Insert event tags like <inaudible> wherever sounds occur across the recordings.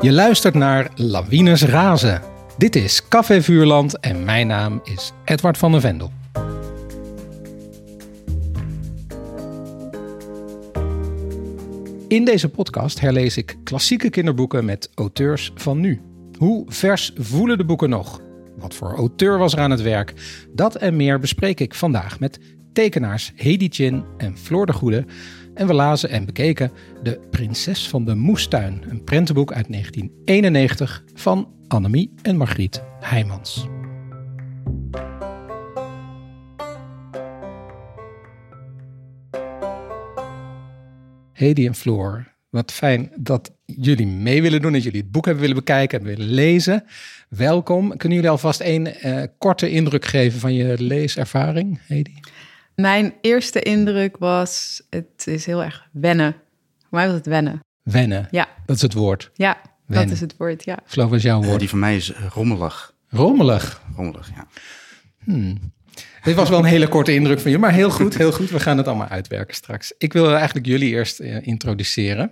Je luistert naar Lawines Razen. Dit is Café Vuurland en mijn naam is Edward van der Vendel. In deze podcast herlees ik klassieke kinderboeken met auteurs van nu. Hoe vers voelen de boeken nog? Wat voor auteur was er aan het werk? Dat en meer bespreek ik vandaag met tekenaars Hedy Chin en Floor de Goede. En we lazen en bekeken De Prinses van de Moestuin, een prentenboek uit 1991 van Annemie en Margriet Heijmans. Hedy en Floor, wat fijn dat jullie mee willen doen, dat jullie het boek hebben willen bekijken en willen lezen. Welkom. Kunnen jullie alvast een uh, korte indruk geven van je leeservaring, Hedy? Mijn eerste indruk was, het is heel erg wennen. Voor mij was het wennen. Wennen? Ja. Dat is het woord? Ja, dat is het woord, ja. Flo, is jouw woord? die van mij is eh, rommelig. Rommelig? Rommelig, ja. Hmm. Dit was wel een hele korte indruk van je, maar heel goed, heel goed. We gaan het allemaal uitwerken straks. Ik wil eigenlijk jullie eerst uh, introduceren.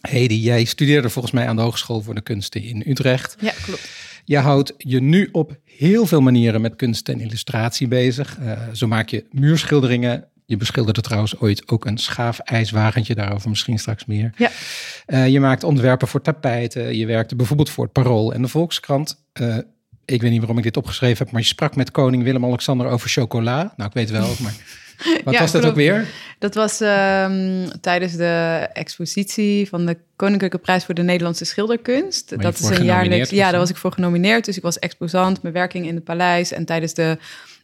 Hedy, jij studeerde volgens mij aan de Hogeschool voor de Kunsten in Utrecht. Ja, klopt. Je houdt je nu op heel veel manieren met kunst en illustratie bezig. Uh, zo maak je muurschilderingen. Je beschilderde trouwens ooit ook een schaafijswagentje, daarover misschien straks meer. Ja. Uh, je maakt ontwerpen voor tapijten. Je werkte bijvoorbeeld voor het Parool en de Volkskrant. Uh, ik weet niet waarom ik dit opgeschreven heb, maar je sprak met koning Willem-Alexander over chocola. Nou, ik weet wel, maar <laughs> wat ja, was dat ook weer? Dat was um, tijdens de expositie van de Koninklijke Prijs voor de Nederlandse Schilderkunst. Maar dat is een jaarlijks. Ja, daar was ik voor genomineerd. Dus ik was exposant, mijn werking in het paleis. En tijdens de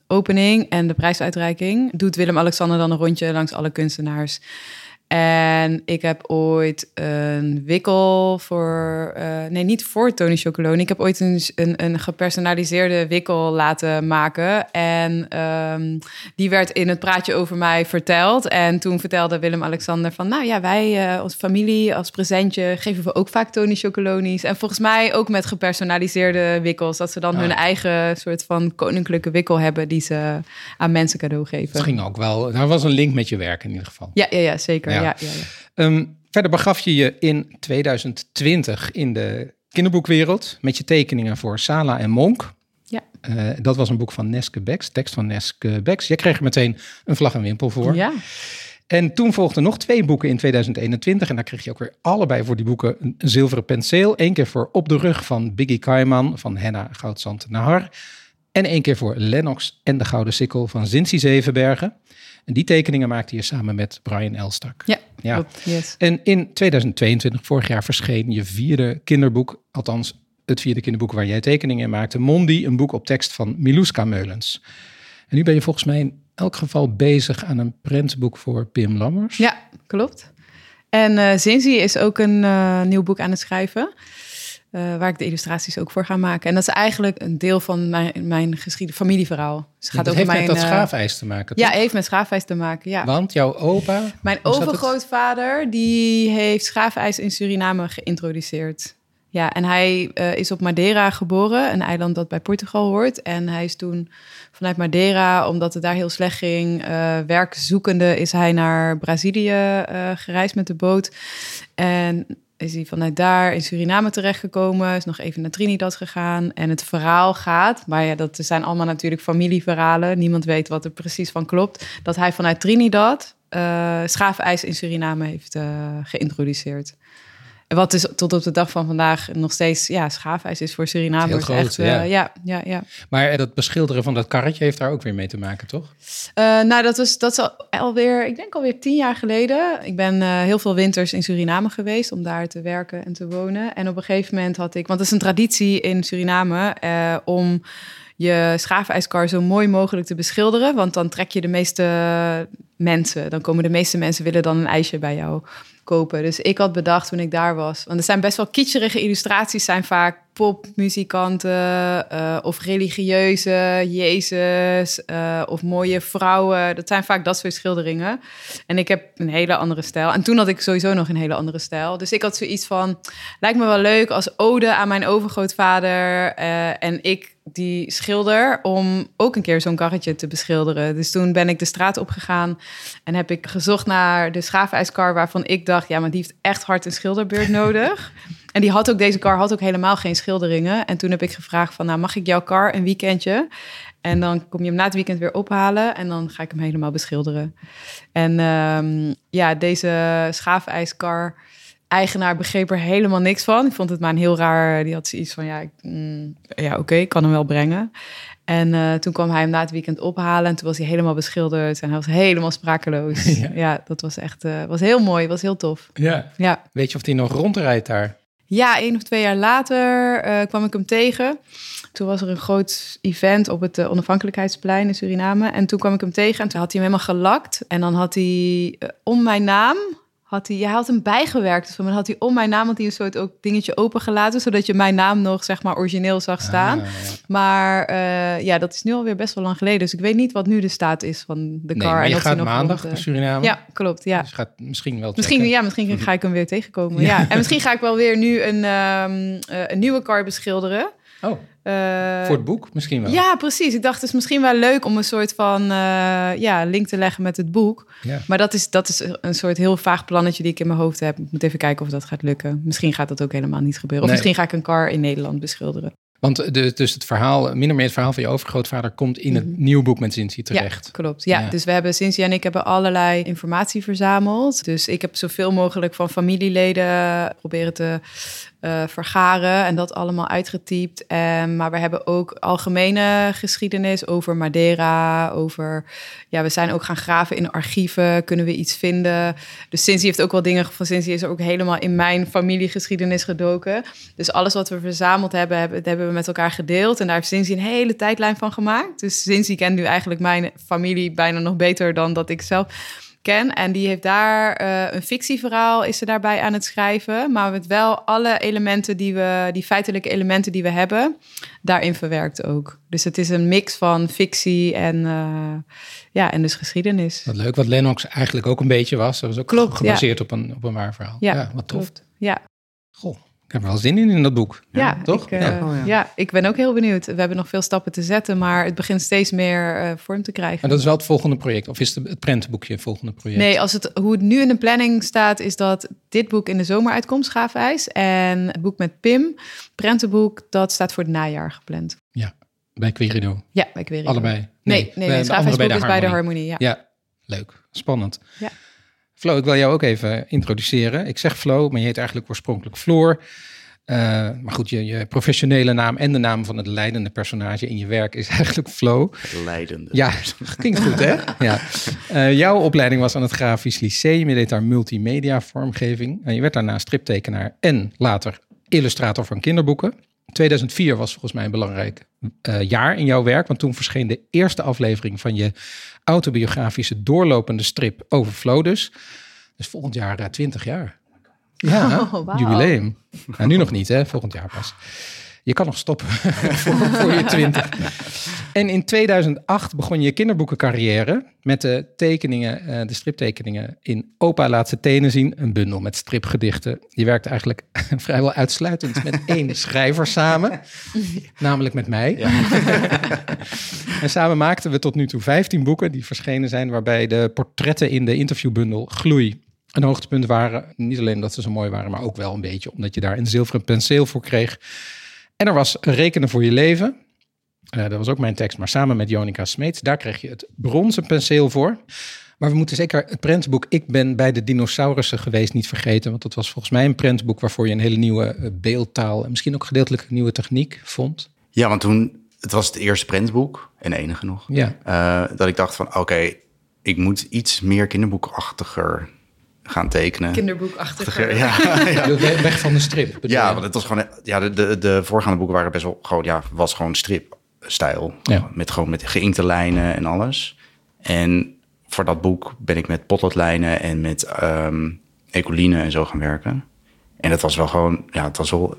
opening en de prijsuitreiking doet Willem-Alexander dan een rondje langs alle kunstenaars. En ik heb ooit een wikkel voor. Uh, nee, niet voor Tony Chocolone. Ik heb ooit een, een, een gepersonaliseerde wikkel laten maken. En um, die werd in het praatje over mij verteld. En toen vertelde Willem-Alexander van. Nou ja, wij uh, als familie, als presentje, geven we ook vaak Tony Chocolonies. En volgens mij ook met gepersonaliseerde wikkels. Dat ze dan Ah. hun eigen soort van koninklijke wikkel hebben. die ze aan mensen cadeau geven. Het ging ook wel. Daar was een link met je werk in ieder geval. Ja, ja, ja zeker. Ja. Ja, ja, um, verder begaf je je in 2020 in de kinderboekwereld met je tekeningen voor Sala en Monk. Ja. Uh, dat was een boek van Neske Becks, tekst van Neske Becks. Jij kreeg er meteen een vlag en wimpel voor. Ja. En toen volgden nog twee boeken in 2021. En daar kreeg je ook weer allebei voor die boeken een zilveren penseel. Eén keer voor Op de Rug van Biggie Kaiman van Henna Goudzand Nahar. En één keer voor Lennox en de Gouden Sikkel van Zinzi Zevenbergen. En die tekeningen maakte je samen met Brian Elstak. Ja, ja. Klopt, yes. En in 2022, vorig jaar, verscheen je vierde kinderboek. Althans, het vierde kinderboek waar jij tekeningen in maakte. Mondi, een boek op tekst van Miluska Meulens. En nu ben je volgens mij in elk geval bezig aan een prentboek voor Pim Lammers. Ja, klopt. En uh, Zinzi is ook een uh, nieuw boek aan het schrijven. Uh, waar ik de illustraties ook voor ga maken. En dat is eigenlijk een deel van mijn, mijn geschieden familieverhaal. Dus het gaat ja, over heeft mijn, met dat schaafijs te maken, Ja, toch? heeft met schaafijs te maken, ja. Want jouw opa... Mijn overgrootvader, die heeft schaafijs in Suriname geïntroduceerd. Ja, en hij uh, is op Madeira geboren, een eiland dat bij Portugal hoort. En hij is toen vanuit Madeira, omdat het daar heel slecht ging, uh, werkzoekende, is hij naar Brazilië uh, gereisd met de boot. En is hij vanuit daar in Suriname terechtgekomen, is nog even naar Trinidad gegaan. En het verhaal gaat, maar ja, dat zijn allemaal natuurlijk familieverhalen. Niemand weet wat er precies van klopt. Dat hij vanuit Trinidad uh, schaafijs in Suriname heeft uh, geïntroduceerd. Wat is tot op de dag van vandaag nog steeds, ja, schaafijs is voor Suriname groot, echt, uh, ja. ja, ja, ja. Maar dat beschilderen van dat karretje heeft daar ook weer mee te maken, toch? Uh, nou, dat was dat is al, alweer, ik denk alweer tien jaar geleden. Ik ben uh, heel veel winters in Suriname geweest om daar te werken en te wonen. En op een gegeven moment had ik, want het is een traditie in Suriname om je schaafijskar zo mooi mogelijk te beschilderen. Want dan trek je de meeste mensen. Dan komen de meeste mensen willen dan een ijsje bij jou kopen. Dus ik had bedacht toen ik daar was. Want er zijn best wel kitscherige illustraties. Zijn vaak popmuzikanten uh, of religieuze Jezus uh, of mooie vrouwen. Dat zijn vaak dat soort schilderingen. En ik heb een hele andere stijl. En toen had ik sowieso nog een hele andere stijl. Dus ik had zoiets van, lijkt me wel leuk als ode aan mijn overgrootvader uh, en ik die schilder om ook een keer zo'n karretje te beschilderen. Dus toen ben ik de straat opgegaan en heb ik gezocht naar de schaafijskar waarvan ik dacht, ja, maar die heeft echt hard een schilderbeurt nodig. <laughs> En die had ook, deze car had ook helemaal geen schilderingen. En toen heb ik gevraagd van, nou mag ik jouw car een weekendje? En dan kom je hem na het weekend weer ophalen en dan ga ik hem helemaal beschilderen. En um, ja, deze schaafijskar eigenaar begreep er helemaal niks van. Ik vond het maar een heel raar. Die had zoiets van ja, mm, ja oké, ik kan hem wel brengen. En uh, toen kwam hij hem na het weekend ophalen en toen was hij helemaal beschilderd en hij was helemaal sprakeloos. <laughs> Ja, ja dat was echt uh, was heel mooi, was heel tof. Ja. ja. Weet je of hij nog rondrijdt daar? Ja, één of twee jaar later uh, kwam ik hem tegen. Toen was er een groot event op het Onafhankelijkheidsplein in Suriname. En toen kwam ik hem tegen en toen had hij hem helemaal gelakt. En dan had hij om mijn naam had hij, hij had hem bijgewerkt. Dus dan had hij om mijn naam had hij een soort ook dingetje opengelaten, zodat je mijn naam nog zeg maar origineel zag ah, staan. Maar uh, ja, dat is nu alweer best wel lang geleden. Dus ik weet niet wat nu de staat is van de car. Nee, en je gaat maandag naar Suriname. Ja, klopt. Ja. Dus gaat misschien wel. Misschien, ja, misschien ga ik hem weer tegenkomen. <laughs> Ja. En misschien ga ik wel weer nu een, um, een nieuwe car beschilderen. Oh. Uh, Voor het boek misschien wel. Ja, precies. Ik dacht het is misschien wel leuk om een soort van uh, ja, link te leggen met het boek. Ja. Maar dat is, dat is een soort heel vaag plannetje die ik in mijn hoofd heb. Ik moet even kijken of dat gaat lukken. Misschien gaat dat ook helemaal niet gebeuren. Of misschien ga ik een car in Nederland beschilderen. Want de, dus het verhaal, min of meer het verhaal van je overgrootvader, komt in het mm nieuwe boek met Cincy terecht. Ja, klopt. Ja, dus we hebben Cincy en ik hebben allerlei informatie verzameld. Dus ik heb zoveel mogelijk van familieleden proberen te uh, vergaren en dat allemaal uitgetypt. Um, maar we hebben ook algemene geschiedenis over Madeira, over... Ja, we zijn ook gaan graven in archieven, kunnen we iets vinden. Dus Cincy heeft ook wel dingen van Cincy is ook helemaal in mijn familiegeschiedenis gedoken. Dus alles wat we verzameld hebben, hebben, hebben we met elkaar gedeeld. En daar heeft Cincy een hele tijdlijn van gemaakt. Dus Cincy kent nu eigenlijk mijn familie bijna nog beter dan dat ik zelf ken. En die heeft daar uh, een fictieverhaal, is ze daarbij aan het schrijven. Maar met wel alle elementen die we, die feitelijke elementen die we hebben, daarin verwerkt ook. Dus het is een mix van fictie en, uh, ja, en dus geschiedenis. Wat leuk, wat Lennox eigenlijk ook een beetje was. Dat was ook Klopt, gebaseerd op, een, op een waar verhaal. Ja, ja wat tof. Klopt. Ja. Heb er wel zin in in dat boek. Ja, toch? Ik, uh, ja. Oh, ja. ja. ik ben ook heel benieuwd. We hebben nog veel stappen te zetten, maar het begint steeds meer uh, vorm te krijgen. Maar dat is wel het volgende project, of is het, het prentenboekje het volgende project? Nee, als het, hoe het nu in de planning staat, is dat dit boek in de zomer uitkomt, Schaafijs. En het boek met Pim, prentenboek, dat staat voor het najaar gepland. Ja, bij Querido. Ja, bij Querido. Allebei? Nee, nee, nee, nee bij is bij de Harmonie. Ja. ja, leuk. Spannend. Ja. Flo, ik wil jou ook even introduceren. Ik zeg Flo, maar je heet eigenlijk oorspronkelijk Floor. Uh, maar goed, je, je, professionele naam en de naam van het leidende personage in je werk is <laughs> eigenlijk Flow. Leidende. Ja, klinkt goed hè? ja. Uh, jouw opleiding was aan het Grafisch Lyceum. Je deed daar multimedia vormgeving. En je werd daarna striptekenaar en later illustrator van kinderboeken. 2004 was volgens mij een belangrijk uh, jaar in jouw werk, want toen verscheen de eerste aflevering van je autobiografische doorlopende strip over dus. Dus volgend jaar 20 jaar. Ja, <laughs> oh, jubileum. Nou, nu nog niet, hè? volgend jaar pas. Je kan nog stoppen <laughs> voor, voor, je twintig. En in 2008 begon je kinderboekencarrière met de tekeningen, uh, de striptekeningen in Opa laat ze tenen zien, een bundel met stripgedichten. Je werkt eigenlijk <laughs> vrijwel uitsluitend met <laughs> één schrijver samen, namelijk met mij. Ja. en samen maakten we tot nu toe 15 boeken die verschenen zijn, waarbij de portretten in de interviewbundel Gloei een hoogtepunt waren. Niet alleen dat ze zo mooi waren, maar ook wel een beetje omdat je daar een zilveren penseel voor kreeg. En er was rekenen voor je leven. Uh, dat was ook mijn tekst, maar samen met Jonica Smeets. Daar kreeg je het bronzen penseel voor. Maar we moeten zeker het prentboek Ik ben bij de dinosaurussen geweest niet vergeten. Want dat was volgens mij een prentboek waarvoor je een hele nieuwe eh, beeldtaal en misschien ook gedeeltelijk een nieuwe techniek vond. Ja, want toen, het was het eerste prentboek en enige nog. Ja. Uh, dat ik dacht van oké, ik moet iets meer kinderboekachtiger gaan tekenen. Kinderboekachtig. Ja, <laughs> ja. Weg van de strip. Ja, want het was gewoon. Ja, de, de, de voorgaande boeken waren best wel gewoon. Ja, was gewoon stripstijl. Ja. Met gewoon met geïnkte lijnen en alles. En voor dat boek ben ik met potloodlijnen en met um, ecoline en zo gaan werken. En het was wel gewoon. Ja, het was wel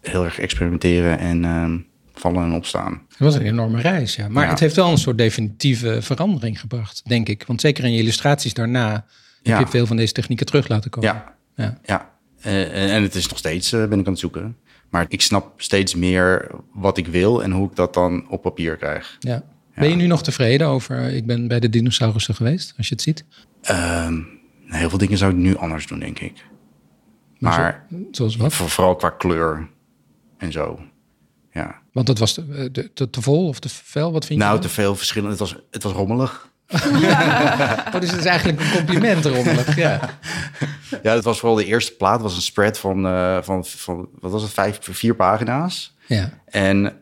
heel erg experimenteren en um, vallen en opstaan. Het was een enorme reis, ja. Maar het heeft wel een soort definitieve verandering gebracht, denk ik. Want zeker in je illustraties daarna ja. heb je veel van deze technieken terug laten komen. Ja, ja. ja. Uh, en het is nog steeds, uh, ben ik aan het zoeken. Maar ik snap steeds meer wat ik wil en hoe ik dat dan op papier krijg. Ja. Ben je nu nog tevreden over, ik ben bij de dinosaurussen geweest, als je het ziet? Uh, heel veel dingen zou ik nu anders doen, denk ik. Maar zoals wat? Vooral qua kleur en zo. Ja. Want het was te, te, te, vol of te veel? Wat vind je? Nou, te veel verschillend. Het was, het was rommelig. Ja. oh, dus het is eigenlijk een compliment rommelig. Ja. ja, het was vooral de eerste plaat. Was een spread van, uh, van, van wat was het, vijf, vier pagina's. Ja. En nou,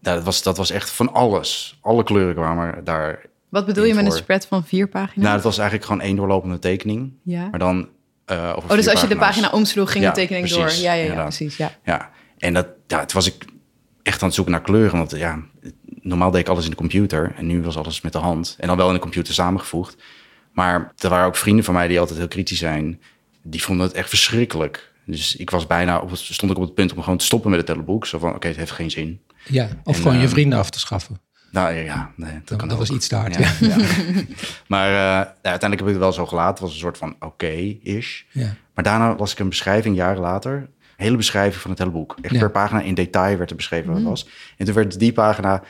dat, was, dat was echt van alles. Alle kleuren kwamen daar. Wat bedoel je met een spread van vier pagina's? Nou, het was eigenlijk gewoon één doorlopende tekening. Ja. Maar dan uh, over Oh, dus als je de pagina omsloeg, ging de tekening door. Ja, ja, ja, precies. Ja. ja. En dat, ja, het was ik echt aan het zoeken naar kleuren. Want ja, normaal deed ik alles in de computer. En nu was alles met de hand. En dan wel in de computer samengevoegd. Maar er waren ook vrienden van mij die altijd heel kritisch zijn. Die vonden het echt verschrikkelijk. Dus ik was bijna op het, stond ik op het punt om gewoon te stoppen met het teleboek. Zo van, oké, het heeft geen zin. Ja, of gewoon je ehm, vrienden af te schaffen. Nou ja, nee, dat, dat, kan dat was iets te hard. Ja, ja. <laughs> maar uh, uiteindelijk heb ik het wel zo gelaten. Het was een soort van oké-ish. Ja. Maar daarna las ik een beschrijving jaren later. hele beschrijving van het hele boek. Echt per pagina in detail werd er beschreven wat het mhm. was. En toen werd die pagina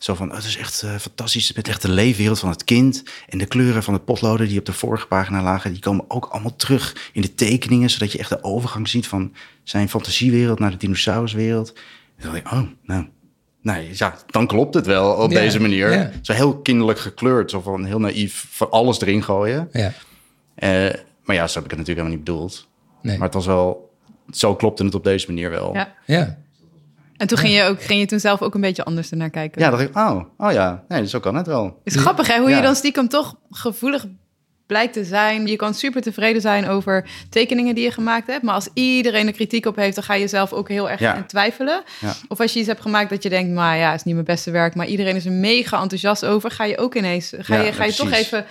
zo van, oh, het is echt uh, fantastisch. Het echt de leefwereld van het kind. En de kleuren van de potloden die op de vorige pagina lagen... die komen ook allemaal terug in de tekeningen... zodat je echt de overgang ziet van zijn fantasiewereld... naar de dinosauruswereld. En dan ik, oh, nou... Nee, ja, dan klopt het wel op deze manier. Zo heel kinderlijk gekleurd. Zo van heel naïef van alles erin gooien. Ja. Uh, maar ja, zo heb ik het natuurlijk helemaal niet bedoeld. Nee. Maar het was wel... Zo klopte het op deze manier wel. Ja. ja. En toen ging je, ook, ging je toen zelf ook een beetje anders ernaar kijken? Ja, dacht ik, oh, oh ja, nee, zo kan het wel. is grappig hè, hoe je dan stiekem toch gevoelig blijkt te zijn. Je kan super tevreden zijn over tekeningen die je gemaakt hebt. Maar als iedereen er kritiek op heeft, dan ga je zelf ook heel erg ja. twijfelen. Ja. Of als je iets hebt gemaakt dat je denkt, maar ja, is niet mijn beste werk. Maar iedereen is er mega enthousiast over. Ga je ook ineens, ga je, ga je toch even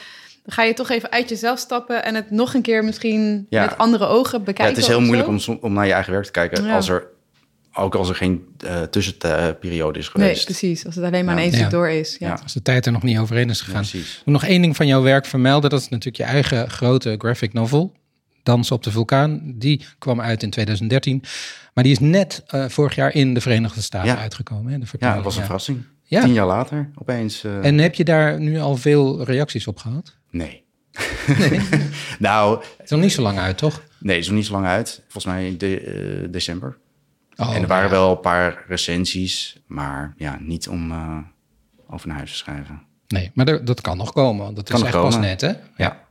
ga je toch even uit jezelf stappen en het nog een keer misschien met andere ogen bekijken. Ja, het is heel moeilijk om, om naar je eigen werk te kijken als er ook als er geen uh, tussenperiode is geweest. Nee, precies. Als het alleen maar ja. een stuk door is. Ja. Als de tijd er nog niet overheen is gegaan. precies. nog één ding van jouw werk vermelden. Dat is natuurlijk je eigen grote graphic novel. Dans op de vulkaan. Die kwam uit in 2013. Maar die is net uh, vorig jaar in de Verenigde Staten uitgekomen. Hè, de ja, dat was een verrassing. Tien jaar later opeens. Uh... En heb je daar nu al veel reacties op gehad? Nee. nee. <laughs> nou... Het is nog niet zo lang uit, toch? Nee, het is nog niet zo lang uit. Volgens mij in de, december. Oh, en er waren wel een paar recensies, maar ja, niet om uh, over naar huis te schrijven. Nee, maar dat kan nog komen, dat kan is echt komen. pas net, hè? Ja.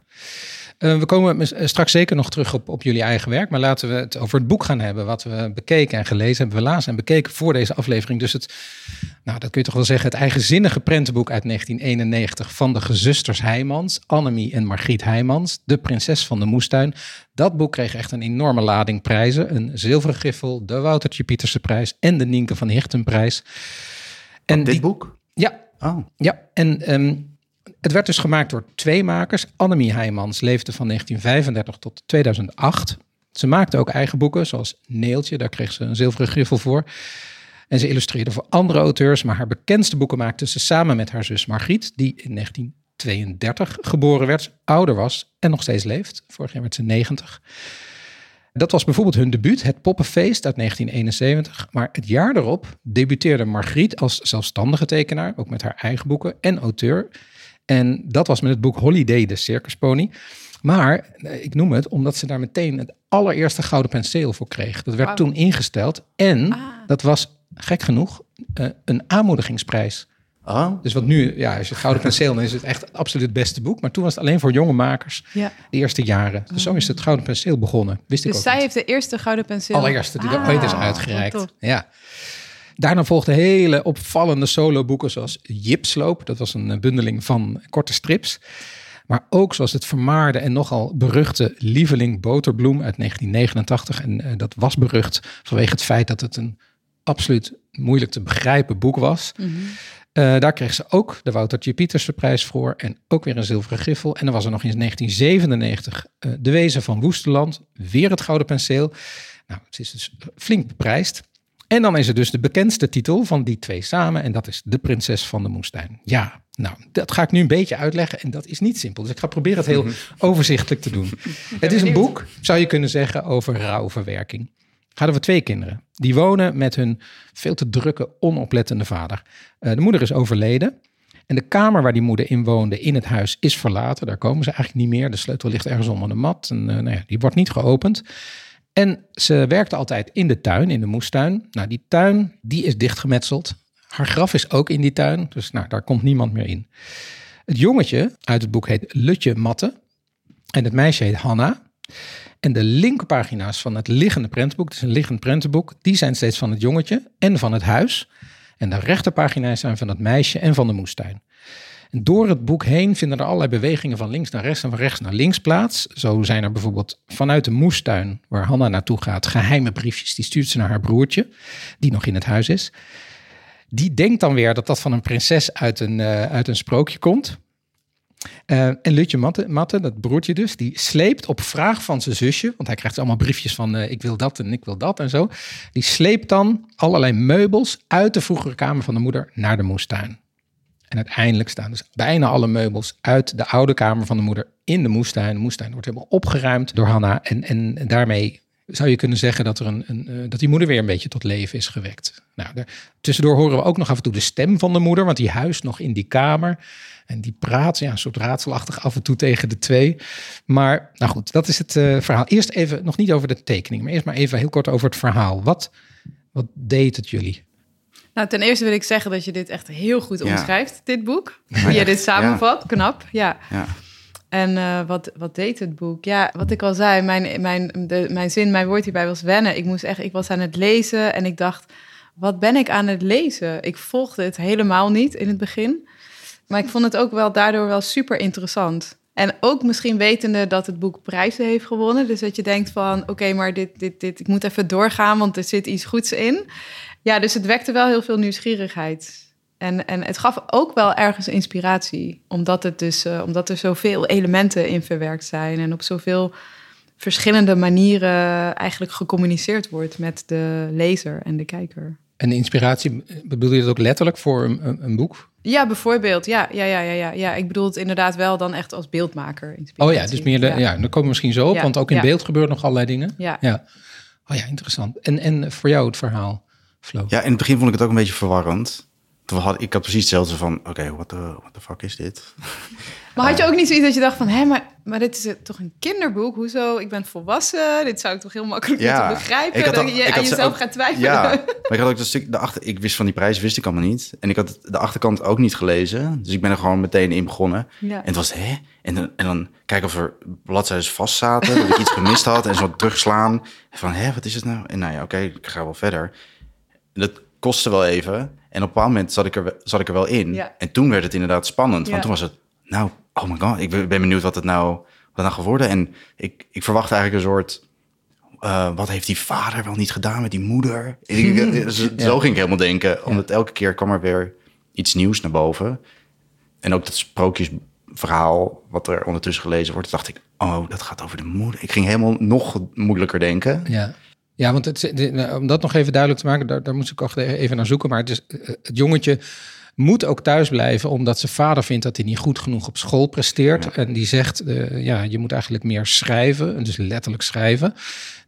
Uh, we komen straks zeker nog terug op, op jullie eigen werk. Maar laten we het over het boek gaan hebben. Wat we bekeken en gelezen hebben. We lazen en bekeken voor deze aflevering. Dus het, nou dat kun je toch wel zeggen, het eigenzinnige prentenboek uit 1991 van de gezusters Heijmans. Annemie en Margriet Heijmans. De prinses van de moestuin. Dat boek kreeg echt een enorme lading prijzen. Een zilveren griffel, de Woutertje Pieterse prijs en de Nienke van Hichtenprijs. En dit boek? Ja. Oh. Ja, en um, het werd dus gemaakt door twee makers. Annemie Heijmans leefde van 1935 tot 2008. Ze maakte ook eigen boeken, zoals Neeltje, daar kreeg ze een zilveren griffel voor. En ze illustreerde voor andere auteurs, maar haar bekendste boeken maakte ze samen met haar zus Margriet, die in 1932 geboren werd, ouder was en nog steeds leeft. Vorig jaar werd ze 90. Dat was bijvoorbeeld hun debuut, Het Poppenfeest uit 1971. Maar het jaar erop debuteerde Margriet als zelfstandige tekenaar, ook met haar eigen boeken en auteur. En dat was met het boek Holiday, de circuspony. Maar eh, ik noem het omdat ze daar meteen het allereerste gouden penseel voor kreeg. Dat werd toen ingesteld. En ah. dat was, gek genoeg, uh, een aanmoedigingsprijs. Oh. Dus wat nu, ja, als je gouden penseel, dan is het echt absoluut het beste boek. Maar toen was het alleen voor jonge makers, ja. de eerste jaren. Dus zo is het gouden penseel begonnen. Wist dus ik ook zij heeft de eerste gouden penseel? Allereerste die ah, er ooit is uitgereikt. Ja. Daarna volgden hele opvallende soloboeken zoals Jipsloop. Dat was een bundeling van korte strips. Maar ook zoals het vermaarde en nogal beruchte Lieveling Boterbloem uit 1989. En uh, dat was berucht vanwege het feit dat het een absoluut moeilijk te begrijpen boek was. Mm -hmm. uh, daar kreeg ze ook de Woutertje Pieterse prijs voor en ook weer een zilveren griffel. En dan was er nog in 1997 uh, De Wezen van Woesteland, weer het gouden penseel. Nou, het is dus flink beprijsd. En dan is er dus de bekendste titel van die twee samen. En dat is De Prinses van de Moestuin. Ja, nou, dat ga ik nu een beetje uitleggen. En dat is niet simpel. Dus ik ga proberen het heel overzichtelijk te doen. <laughs> Het is een boek, zou je kunnen zeggen, over rouwverwerking. Gaat over twee kinderen. Die wonen met hun veel te drukke, onoplettende vader. Uh, de moeder is overleden. En de kamer waar die moeder in woonde in het huis is verlaten. Daar komen ze eigenlijk niet meer. De sleutel ligt ergens onder de mat. En uh, nou ja, die wordt niet geopend. En ze werkte altijd in de tuin, in de moestuin. Nou, die tuin, die is dichtgemetseld. Haar graf is ook in die tuin, dus nou, daar komt niemand meer in. Het jongetje uit het boek heet Lutje Matte. En het meisje heet Hanna. En de linkerpagina's van het liggende prentenboek, het is een liggend prentenboek, die zijn steeds van het jongetje en van het huis. En de rechterpagina's zijn van het meisje en van de moestuin. En door het boek heen vinden er allerlei bewegingen van links naar rechts en van rechts naar links plaats. Zo zijn er bijvoorbeeld vanuit de moestuin, waar Hanna naartoe gaat, geheime briefjes. Die stuurt ze naar haar broertje, die nog in het huis is. Die denkt dan weer dat dat van een prinses uit een, uh, uit een sprookje komt. Uh, en Lutje Matte, Matte, dat broertje dus, die sleept op vraag van zijn zusje, want hij krijgt allemaal briefjes van uh, ik wil dat en ik wil dat en zo. Die sleept dan allerlei meubels uit de vroegere kamer van de moeder naar de moestuin. En uiteindelijk staan dus bijna alle meubels uit de oude kamer van de moeder in de moestuin. De moestuin wordt helemaal opgeruimd door Hanna. En, en daarmee zou je kunnen zeggen dat, er een, een uh, dat die moeder weer een beetje tot leven is gewekt. Nou, tussendoor horen we ook nog af en toe de stem van de moeder, want die huist nog in die kamer. En die praat, ja, een soort raadselachtig af en toe tegen de twee. Maar nou goed, dat is het uh, verhaal. Eerst even, nog niet over de tekening, maar eerst maar even heel kort over het verhaal. Wat, wat deed het jullie? Nou, ten eerste wil ik zeggen dat je dit echt heel goed omschrijft, dit boek. Hoe je dit samenvat, knap, ja. ja. En uh, wat, wat deed het boek? Ja, wat ik al zei, mijn, mijn, de, mijn zin, mijn woord hierbij was wennen. Ik moest echt, ik was aan het lezen en ik dacht, wat ben ik aan het lezen? Ik volgde het helemaal niet in het begin. Maar ik vond het ook wel daardoor wel super interessant. En ook misschien wetende dat het boek prijzen heeft gewonnen. Dus dat je denkt van, oké, okay, maar dit, dit, dit, ik moet even doorgaan, want er zit iets goeds in. Ja, dus het wekte wel heel veel nieuwsgierigheid. En, en het gaf ook wel ergens inspiratie, omdat, het dus, uh, omdat er zoveel elementen in verwerkt zijn en op zoveel verschillende manieren eigenlijk gecommuniceerd wordt met de lezer en de kijker. En de inspiratie, bedoel je dat ook letterlijk voor een, een, boek? Ja, bijvoorbeeld. Ja, ja, ja, ja, ja, ja. Ik bedoel het inderdaad wel dan echt als beeldmaker. Oh ja, dus meer de, ja. ja, daar komen we misschien zo op, ja, want ook in beeld gebeurt nog allerlei dingen. Ja. ja. Oh ja, interessant. En, en voor jou het verhaal, Ja, in het begin vond ik het ook een beetje verwarrend. Toen had, ik had precies hetzelfde van, oké, okay, what, the, what the fuck is dit? <laughs> Maar had je ook niet zoiets dat je dacht van, hé, maar, maar dit is toch een kinderboek? Hoezo? Ik ben volwassen. Dit zou ik toch heel makkelijk ja, moeten begrijpen. Dat je aan jezelf gaat twijfelen. Ja, <laughs> maar ik had ook dat stuk, de achter, ik wist van die prijs, wist ik allemaal niet. En ik had de achterkant ook niet gelezen. Dus ik ben er gewoon meteen in begonnen. Ja. En het was, hè? En dan, en dan kijken of er bladzijden vast zaten, dat ik iets gemist had. En zo terugslaan. Van, hè, wat is het nou? En nou ja, oké, okay, ik ga wel verder. En dat kostte wel even. En op een bepaald moment zat ik er, zat ik er wel in. Ja. En toen werd het inderdaad spannend. Ja. Want toen was het, nou, oh my god, ik ben benieuwd wat het nou, wat nou geworden. En ik, ik verwacht eigenlijk een soort, uh, wat heeft die vader wel niet gedaan met die moeder? <laughs> Ik, zo, ja. zo ging ik helemaal denken. Omdat elke keer kwam er weer iets nieuws naar boven. En ook dat sprookjesverhaal, wat er ondertussen gelezen wordt, dacht ik, oh, dat gaat over de moeder. Ik ging helemaal nog moeilijker denken. Ja. Ja, want het, om dat nog even duidelijk te maken, daar, daar moest ik ook even naar zoeken. Maar het, is, het jongetje moet ook thuis blijven, omdat zijn vader vindt dat hij niet goed genoeg op school presteert. Ja. En die zegt, uh, ja, je moet eigenlijk meer schrijven, dus letterlijk schrijven.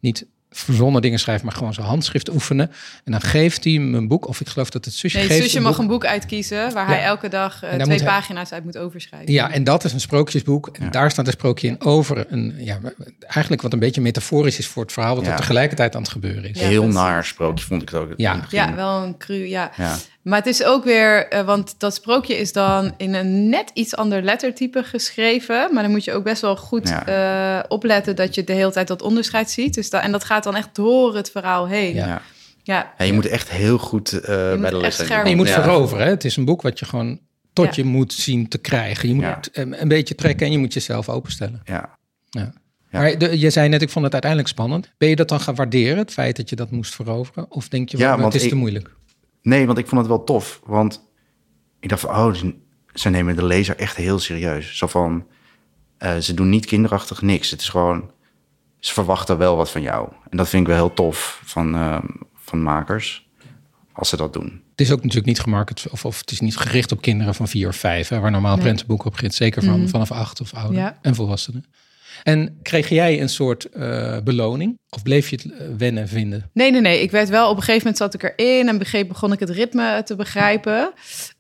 Niet verzonnen dingen schrijven, maar gewoon zijn handschrift oefenen. En dan geeft hij hem een boek, of ik geloof dat het zusje nee, geeft. Zusje mag boek. een boek uitkiezen waar ja. hij elke dag uh, twee pagina's hij... uit moet overschrijven. Ja, en dat is een sprookjesboek. En ja. daar staat een sprookje in over een, ja, eigenlijk wat een beetje metaforisch is voor het verhaal, wat ja. er tegelijkertijd aan het gebeuren is. Heel naar sprookje vond ik het ook. Ja, ja wel een cru, ja. Maar het is ook weer, uh, want dat sprookje is dan in een net iets ander lettertype geschreven. Maar dan moet je ook best wel goed ja. uh, opletten dat je de hele tijd dat onderscheid ziet. Dus dat, en dat gaat dan echt door het verhaal heen. Ja. Ja. ja. je moet echt heel goed uh, bij de les zijn. Je moet veroveren. Hè? Het is een boek wat je gewoon tot je moet zien te krijgen. Je moet een beetje trekken en je moet jezelf openstellen. Ja. ja. Maar de, je zei net, ik vond het uiteindelijk spannend. Ben je dat dan gaan waarderen, het feit dat je dat moest veroveren? Of denk je, ja, het is ik, te moeilijk? Nee, want ik vond het wel tof. Want ik dacht van, oh, ze nemen de lezer echt heel serieus. Zo van, uh, ze doen niet kinderachtig niks. Het is gewoon, ze verwachten wel wat van jou. En dat vind ik wel heel tof van, uh, van makers, als ze dat doen. Het is ook natuurlijk niet gemarket, of, of het is niet gericht op kinderen van vier of vijf, hè, waar normaal nee. prentenboeken op begint. Zeker van, mm. vanaf acht of ouder ja. en volwassenen. En kreeg jij een soort uh, beloning? Of bleef je het eh, wennen vinden? Nee, nee, nee. Ik werd wel, op een gegeven moment zat ik erin en begreep, begon ik het ritme te begrijpen.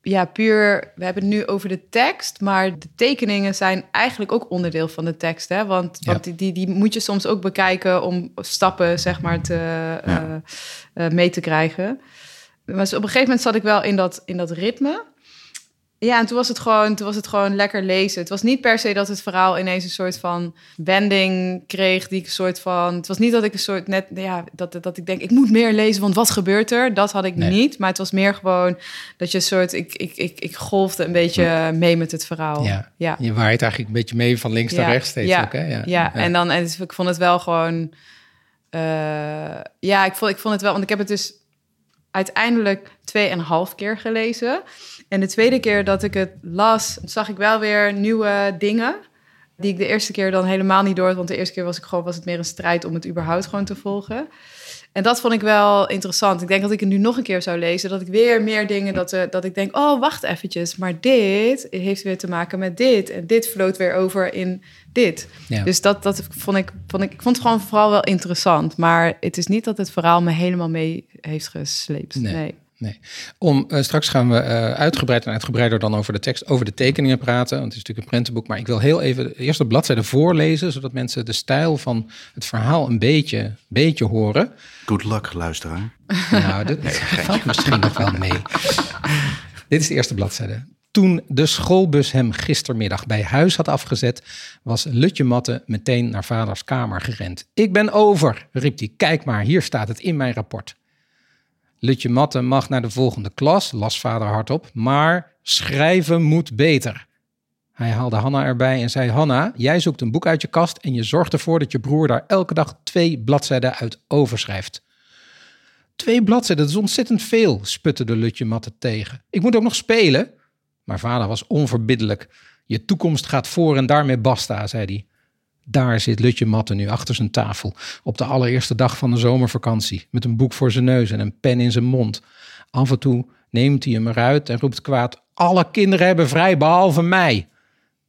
Ja, puur, we hebben het nu over de tekst, maar de tekeningen zijn eigenlijk ook onderdeel van de tekst. Hè? Want, want die, die, die, moet je soms ook bekijken om stappen, zeg maar, te, ja. uh, mee te krijgen. Maar op een gegeven moment zat ik wel in dat, in dat ritme. Ja, en toen was, het gewoon, toen was het gewoon lekker lezen. Het was niet per se dat het verhaal ineens een soort van wending kreeg. Die ik een soort van. Het was niet dat ik een soort net. Ja, dat, dat ik denk, ik moet meer lezen, want wat gebeurt er? Dat had ik niet. Maar het was meer gewoon dat je een soort. Ik, ik, ik, ik golfde een beetje mee met het verhaal. Ja. ja. Je waait eigenlijk een beetje mee van links naar rechts steeds. Ja. Ook, hè? Ja. ja. en dan. En ik vond het wel gewoon. Uh, ja, ik vond, ik vond het wel. Want ik heb het dus uiteindelijk twee en een half keer gelezen. En de tweede keer dat ik het las, zag ik wel weer nieuwe dingen. Die ik de eerste keer dan helemaal niet door. Want de eerste keer was, ik gewoon, was het meer een strijd om het überhaupt gewoon te volgen. En dat vond ik wel interessant. Ik denk dat ik het nu nog een keer zou lezen. Dat ik weer meer dingen, dat, uh, dat ik denk, oh, wacht eventjes. Maar dit heeft weer te maken met dit. En dit vloot weer over in dit. Ja. Dus dat, dat vond ik, vond ik, ik vond het gewoon vooral wel interessant. Maar het is niet dat het verhaal me helemaal mee heeft gesleept. Nee. nee. Nee. Om, uh, straks gaan we uh, uitgebreid en uitgebreider dan over de tekst, over de tekeningen praten. Want het is natuurlijk een prentenboek. Maar ik wil heel even de eerste bladzijde voorlezen, zodat mensen de stijl van het verhaal een beetje, beetje horen. Good luck, luisteraar. <laughs> Nou, nee, valt misschien nog wel mee. <laughs> Dit is de eerste bladzijde. Toen de schoolbus hem gistermiddag bij huis had afgezet, was Lutje Matte meteen naar vaders kamer gerend. Ik ben over, riep hij. Kijk maar, hier staat het in mijn rapport. Lutje Matte mag naar de volgende klas, las vader hardop, maar schrijven moet beter. Hij haalde Hanna erbij en zei: Hanna, jij zoekt een boek uit je kast en je zorgt ervoor dat je broer daar elke dag twee bladzijden uit overschrijft. Twee bladzijden, dat is ontzettend veel, sputte de Lutje Matte tegen. Ik moet ook nog spelen. Maar vader was onverbiddelijk. Je toekomst gaat voor en daarmee basta, zei hij. Daar zit Lutje Matte nu achter zijn tafel, op de allereerste dag van de zomervakantie, met een boek voor zijn neus en een pen in zijn mond. Af en toe neemt hij hem eruit en roept kwaad: Alle kinderen hebben vrij, behalve mij.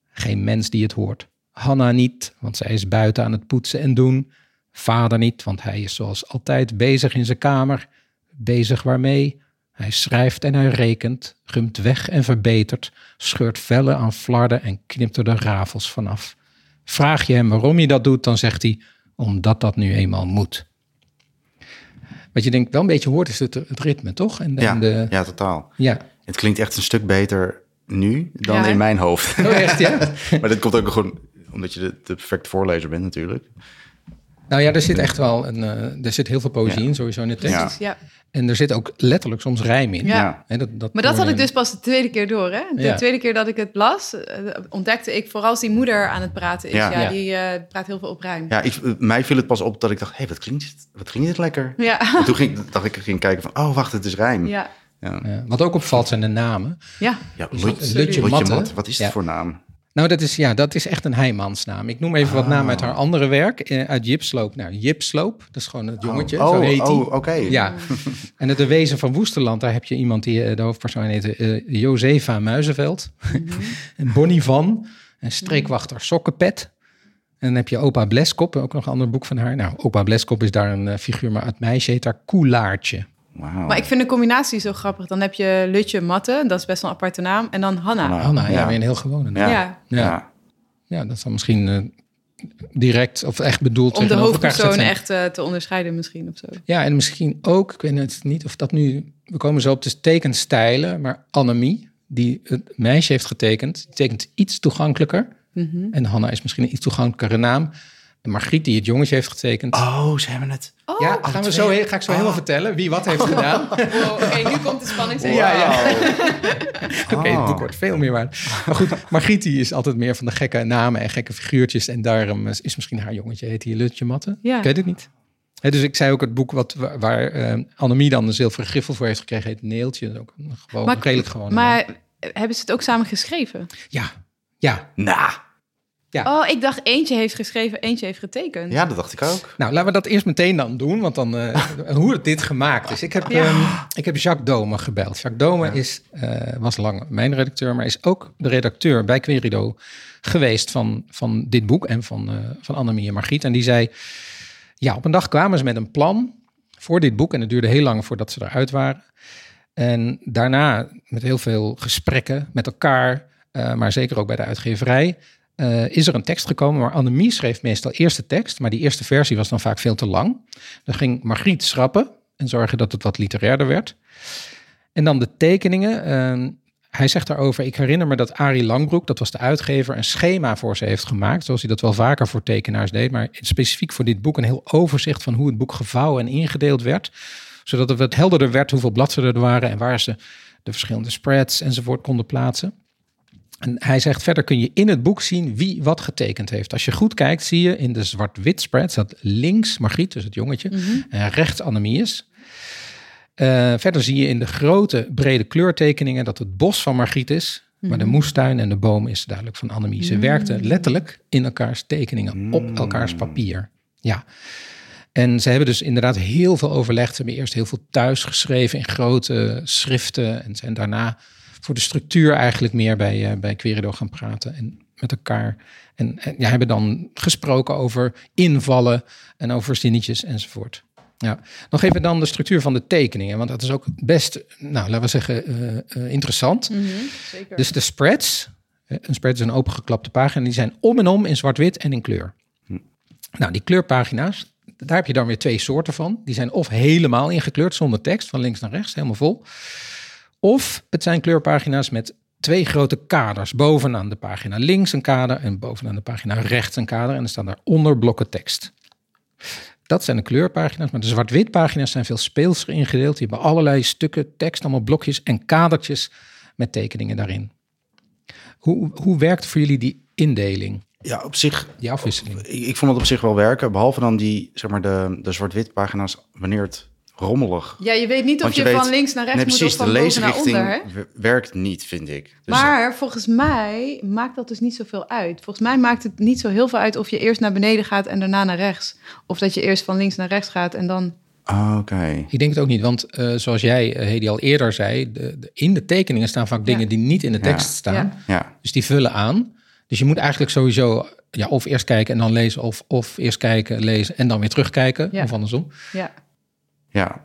Geen mens die het hoort. Hanna niet, want zij is buiten aan het poetsen en doen. Vader niet, want hij is zoals altijd bezig in zijn kamer. Bezig waarmee? Hij schrijft en hij rekent, gumt weg en verbetert, scheurt vellen aan flarden en knipt er de rafels vanaf. Vraag je hem waarom je dat doet, dan zegt hij, omdat dat nu eenmaal moet. Wat je denkt wel een beetje hoort, is het, het ritme, toch? En, ja, de, ja, totaal. Ja. Het klinkt echt een stuk beter nu dan ja. in mijn hoofd. Oh, echt, ja? <laughs> maar dat komt ook gewoon omdat je de, de perfecte voorlezer bent natuurlijk. Nou ja, er zit echt wel een, uh, er zit heel veel poëzie in, sowieso in de tekst. Ja. En er zit ook letterlijk soms rijm in. Ja. dat, dat maar dat had ik dus pas de tweede keer door. Hè? De tweede keer dat ik het las, uh, ontdekte ik vooral als die moeder aan het praten is. Ja, die uh, praat heel veel op rijm. Ja, ik, mij viel het pas op dat ik dacht, hé, hey, wat klinkt wat klinkt dit lekker? Ja. En toen ging, dacht ik, ging kijken van, oh, wacht, het is rijm. Ja. Ja. wat ook opvalt zijn de namen. Ja, ja Lutje, Lutje Matte. Wat is het voor naam? Nou, dat is, ja, dat is echt een heimansnaam. Ik noem even wat namen uit haar andere werk. Eh, uit Jipsloop. Nou, Jipsloop, dat is gewoon het jongetje, oh, zo heet hij. Oh, oké. Ja. en het De Wezen van Woesterland, daar heb je iemand die, eh, de hoofdpersoon heet uh, Josefa Muizenveld. <laughs> en Bonnie Van. En streekwachter Sokkenpet. En dan heb je Opa Bleskop, ook nog een ander boek van haar. Nou, Opa Bleskop is daar een figuur, maar het meisje heet daar Koelaartje. Wow. Maar ik vind de combinatie zo grappig. Dan heb je Lutje Matte, dat is best wel een aparte naam. En dan Hanna. Hanna, Hanna ja, weer een heel gewone naam. Ja. Ja, ja. dat is dan misschien uh, direct of echt bedoeld Om de hoofdpersoon echt uh, te onderscheiden misschien of zo. Ja, en misschien ook, ik weet het niet of dat nu... We komen zo op de tekenstijlen, maar Annemie, die het meisje heeft getekend... die tekent iets toegankelijker. Mm -hmm. En Hanna is misschien een iets toegankelijkere naam... En Margriet, die het jongetje heeft getekend. Oh, ze hebben het. Oh, ja, gaan we zo, ga ik zo oh. helemaal vertellen wie wat heeft gedaan. <laughs> Oh, Oké, nu komt de spanning. Wow. Ja, ja. <laughs> Oké, okay, het boek wordt veel meer waard. Maar goed, <laughs> Margriet die is altijd meer van de gekke namen en gekke figuurtjes. En daarom is misschien haar jongetje, heet hij Lutje Matte? Ja. Ik weet het niet. He, dus ik zei ook het boek wat, waar uh, Annemie dan de zilveren griffel voor heeft gekregen, heet Neeltje. Ook gewoon, maar, redelijk gewoon. Maar hebben ze het ook samen geschreven? Ja, ja. Nou. Ja. Oh, ik dacht eentje heeft geschreven, eentje heeft getekend. Ja, dat dacht ik ook. Nou, laten we dat eerst meteen dan doen, want dan uh, <laughs> hoe het dit gemaakt is. Ik heb, ja. um, ik heb Jacques Dome gebeld. Jacques Dome ja. is, uh, was lang mijn redacteur, maar is ook de redacteur bij Querido geweest van, van dit boek en van, uh, van Annemie en Margriet. En die zei, ja, op een dag kwamen ze met een plan voor dit boek en het duurde heel lang voordat ze eruit waren. En daarna met heel veel gesprekken met elkaar, maar zeker ook bij de uitgeverij, uh, is er een tekst gekomen. Maar Annemie schreef meestal eerst de tekst, maar die eerste versie was dan vaak veel te lang. Dan ging Margriet schrappen en zorgen dat het wat literairder werd. En dan de tekeningen. Uh, hij zegt daarover, ik herinner me dat Arie Langbroek, dat was de uitgever, een schema voor ze heeft gemaakt. Zoals hij dat wel vaker voor tekenaars deed. Maar specifiek voor dit boek een heel overzicht van hoe het boek gevouwen en ingedeeld werd. Zodat het wat helderder werd hoeveel bladzijden er waren en waar ze de verschillende spreads enzovoort konden plaatsen. En hij zegt verder kun je in het boek zien wie wat getekend heeft. Als je goed kijkt, zie je in de zwart-wit spread dat links Margriet, dus het jongetje, mm -hmm. en rechts Annemie is. Uh, verder zie je in de grote brede kleurtekeningen dat het bos van Margriet is, mm -hmm. maar de mhm. moestuin en de boom is duidelijk van Annemie. Ze mm -hmm. werkte letterlijk in elkaars tekeningen, op elkaars papier. Ja. En ze hebben dus inderdaad heel veel overlegd. Ze hebben eerst heel veel thuis geschreven in grote schriften en zijn daarna voor de structuur eigenlijk meer bij, uh, bij Querido gaan praten en met elkaar. En, en ja, hebben dan gesproken over invallen en over zinnetjes enzovoort. Ja, nog even dan de structuur van de tekeningen, want dat is ook best, nou laten we zeggen, uh, uh, interessant. Mm -hmm, zeker. Dus de spreads, een spread is een opengeklapte pagina, die zijn om en om in zwart-wit en in kleur. Hm. Nou, die kleurpagina's, daar heb je dan weer twee soorten van. Die zijn of helemaal ingekleurd zonder tekst, van links naar rechts, helemaal vol. Of het zijn kleurpagina's met twee grote kaders. Bovenaan de pagina links een kader en bovenaan de pagina rechts een kader. En er staan daaronder blokken tekst. Dat zijn de kleurpagina's, maar de zwart-wit pagina's zijn veel speelser ingedeeld. Die hebben allerlei stukken tekst, allemaal blokjes en kadertjes met tekeningen daarin. Hoe, hoe werkt voor jullie die indeling? Ja, op zich. Die afwisseling. Ik, ik vond het op zich wel werken, behalve dan die, zeg maar, de, de zwart-wit pagina's, wanneer het rommelig. Ja, je weet niet of je, je van links naar rechts nee, precies, moet of van boven naar onder. Werkt niet, vind ik. Dus maar volgens mij maakt dat dus niet zoveel uit. Volgens mij maakt het niet zo heel veel uit of je eerst naar beneden gaat en daarna naar rechts. Of dat je eerst van links naar rechts gaat en dan... Ah, oké. Ik denk het ook niet, want uh, zoals jij, uh, Hedy, al eerder zei... De, de, in de tekeningen staan vaak dingen ja. die niet in de tekst ja. staan. Ja. Dus die vullen aan. Dus je moet eigenlijk sowieso ja, of eerst kijken en dan lezen... of, of eerst kijken, lezen en dan weer terugkijken, of andersom. Ja. Ja,